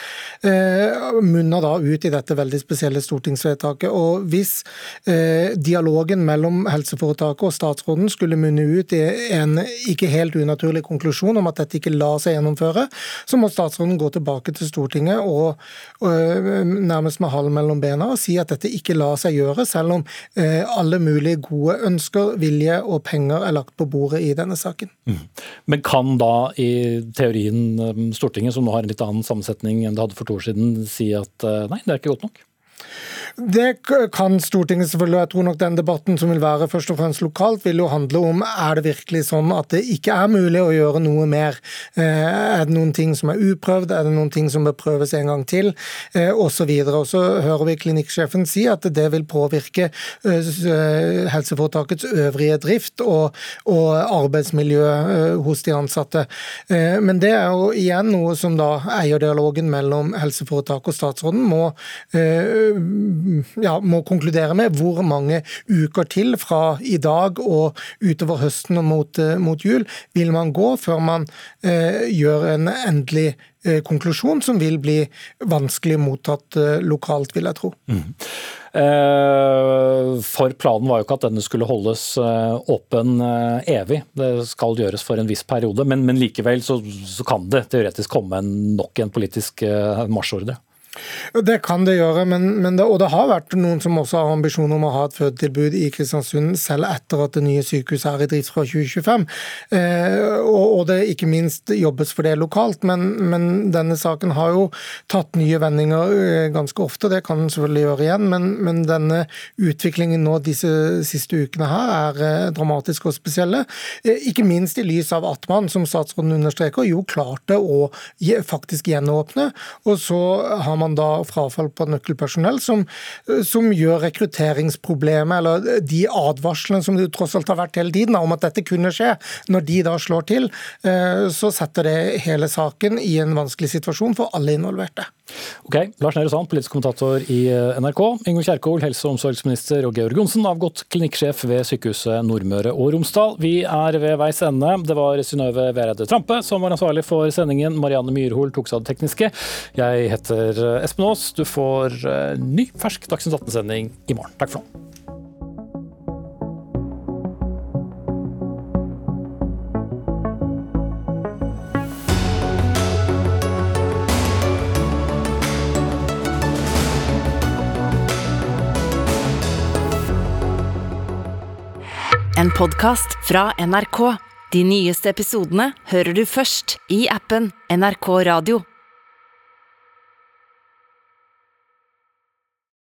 eh, munner da ut i dette veldig spesielle stortingsvedtaket. Og Hvis eh, dialogen mellom helseforetaket og statsråden skulle munne ut i en ikke helt unaturlig konklusjon om at dette ikke lar seg gjennomføre, så må statsråden gå tilbake til Stortinget og, nærmest med halen mellom bena og si at dette ikke lar seg gjøre, selv om eh, alle mulige gode ønsker, vilje og penger er lagt på bordet i denne saken. Mm. Men kan da i teorien um, Stortinget, som nå har en litt annen sammensetning enn det hadde for to år siden, si at uh, nei, det er ikke godt nok? Det kan Stortinget selvfølgelig. Jeg tror nok den debatten som vil være først og fremst lokalt, vil jo handle om er det virkelig sånn at det ikke er mulig å gjøre noe mer. Eh, er det noen ting som er uprøvd, er det noen ting som bør prøves en gang til, eh, osv. Og så hører vi klinikksjefen si at det vil påvirke eh, helseforetakets øvrige drift og, og arbeidsmiljø hos de ansatte. Men det er jo igjen noe som da eierdialogen mellom helseforetaket og statsråden må ja, må konkludere med hvor mange uker til fra i dag og utover høsten og mot, eh, mot jul vil man gå før man eh, gjør en endelig eh, konklusjon som vil bli vanskelig mottatt eh, lokalt, vil jeg tro. Mm. For planen var jo ikke at denne skulle holdes åpen evig. Det skal gjøres for en viss periode, men, men likevel så, så, kan det teoretisk komme en, nok en politisk marsjordre. Det kan det gjøre, men, men det, og det har vært noen som også har ambisjoner om å ha et fødetilbud i Kristiansund selv etter at det nye sykehuset er i drift fra 2025. Eh, og, og, det ikke minst jobbes for det lokalt. Men, men, denne saken har jo tatt nye vendinger eh, ganske ofte, det kan den selvfølgelig gjøre igjen. Men, men, denne utviklingen nå disse siste ukene her er eh, dramatisk og spesielle. Eh, ikke minst i lys av at man, som statsråden understreker, jo klarte å faktisk gjenåpne. Og så har man da frafall på nøkkelpersonell, som, som gjør rekrutteringsproblemet, eller de advarslene som det tross alt har vært hele tiden om at dette kunne skje, når de da slår til, eh, så setter det hele saken i en vanskelig situasjon for alle involverte. Ok, Lars Nehru Sand, politisk kommentator i eh, NRK. Ingvild Kjerkol, helse- og omsorgsminister, og Georg Johnsen, avgått klinikksjef ved Sykehuset Nordmøre og Romsdal. Vi er ved veis ende. Det var Synnøve Vereide Trampe som var ansvarlig for sendingen. Marianne Myrhol tok seg av det tekniske. Jeg heter Espen Aas. Du får eh, ny, fersk Dagsnytt 18-sending i morgen. Takk for nå. En podkast fra NRK. De nyeste episodene hører du først i appen NRK Radio.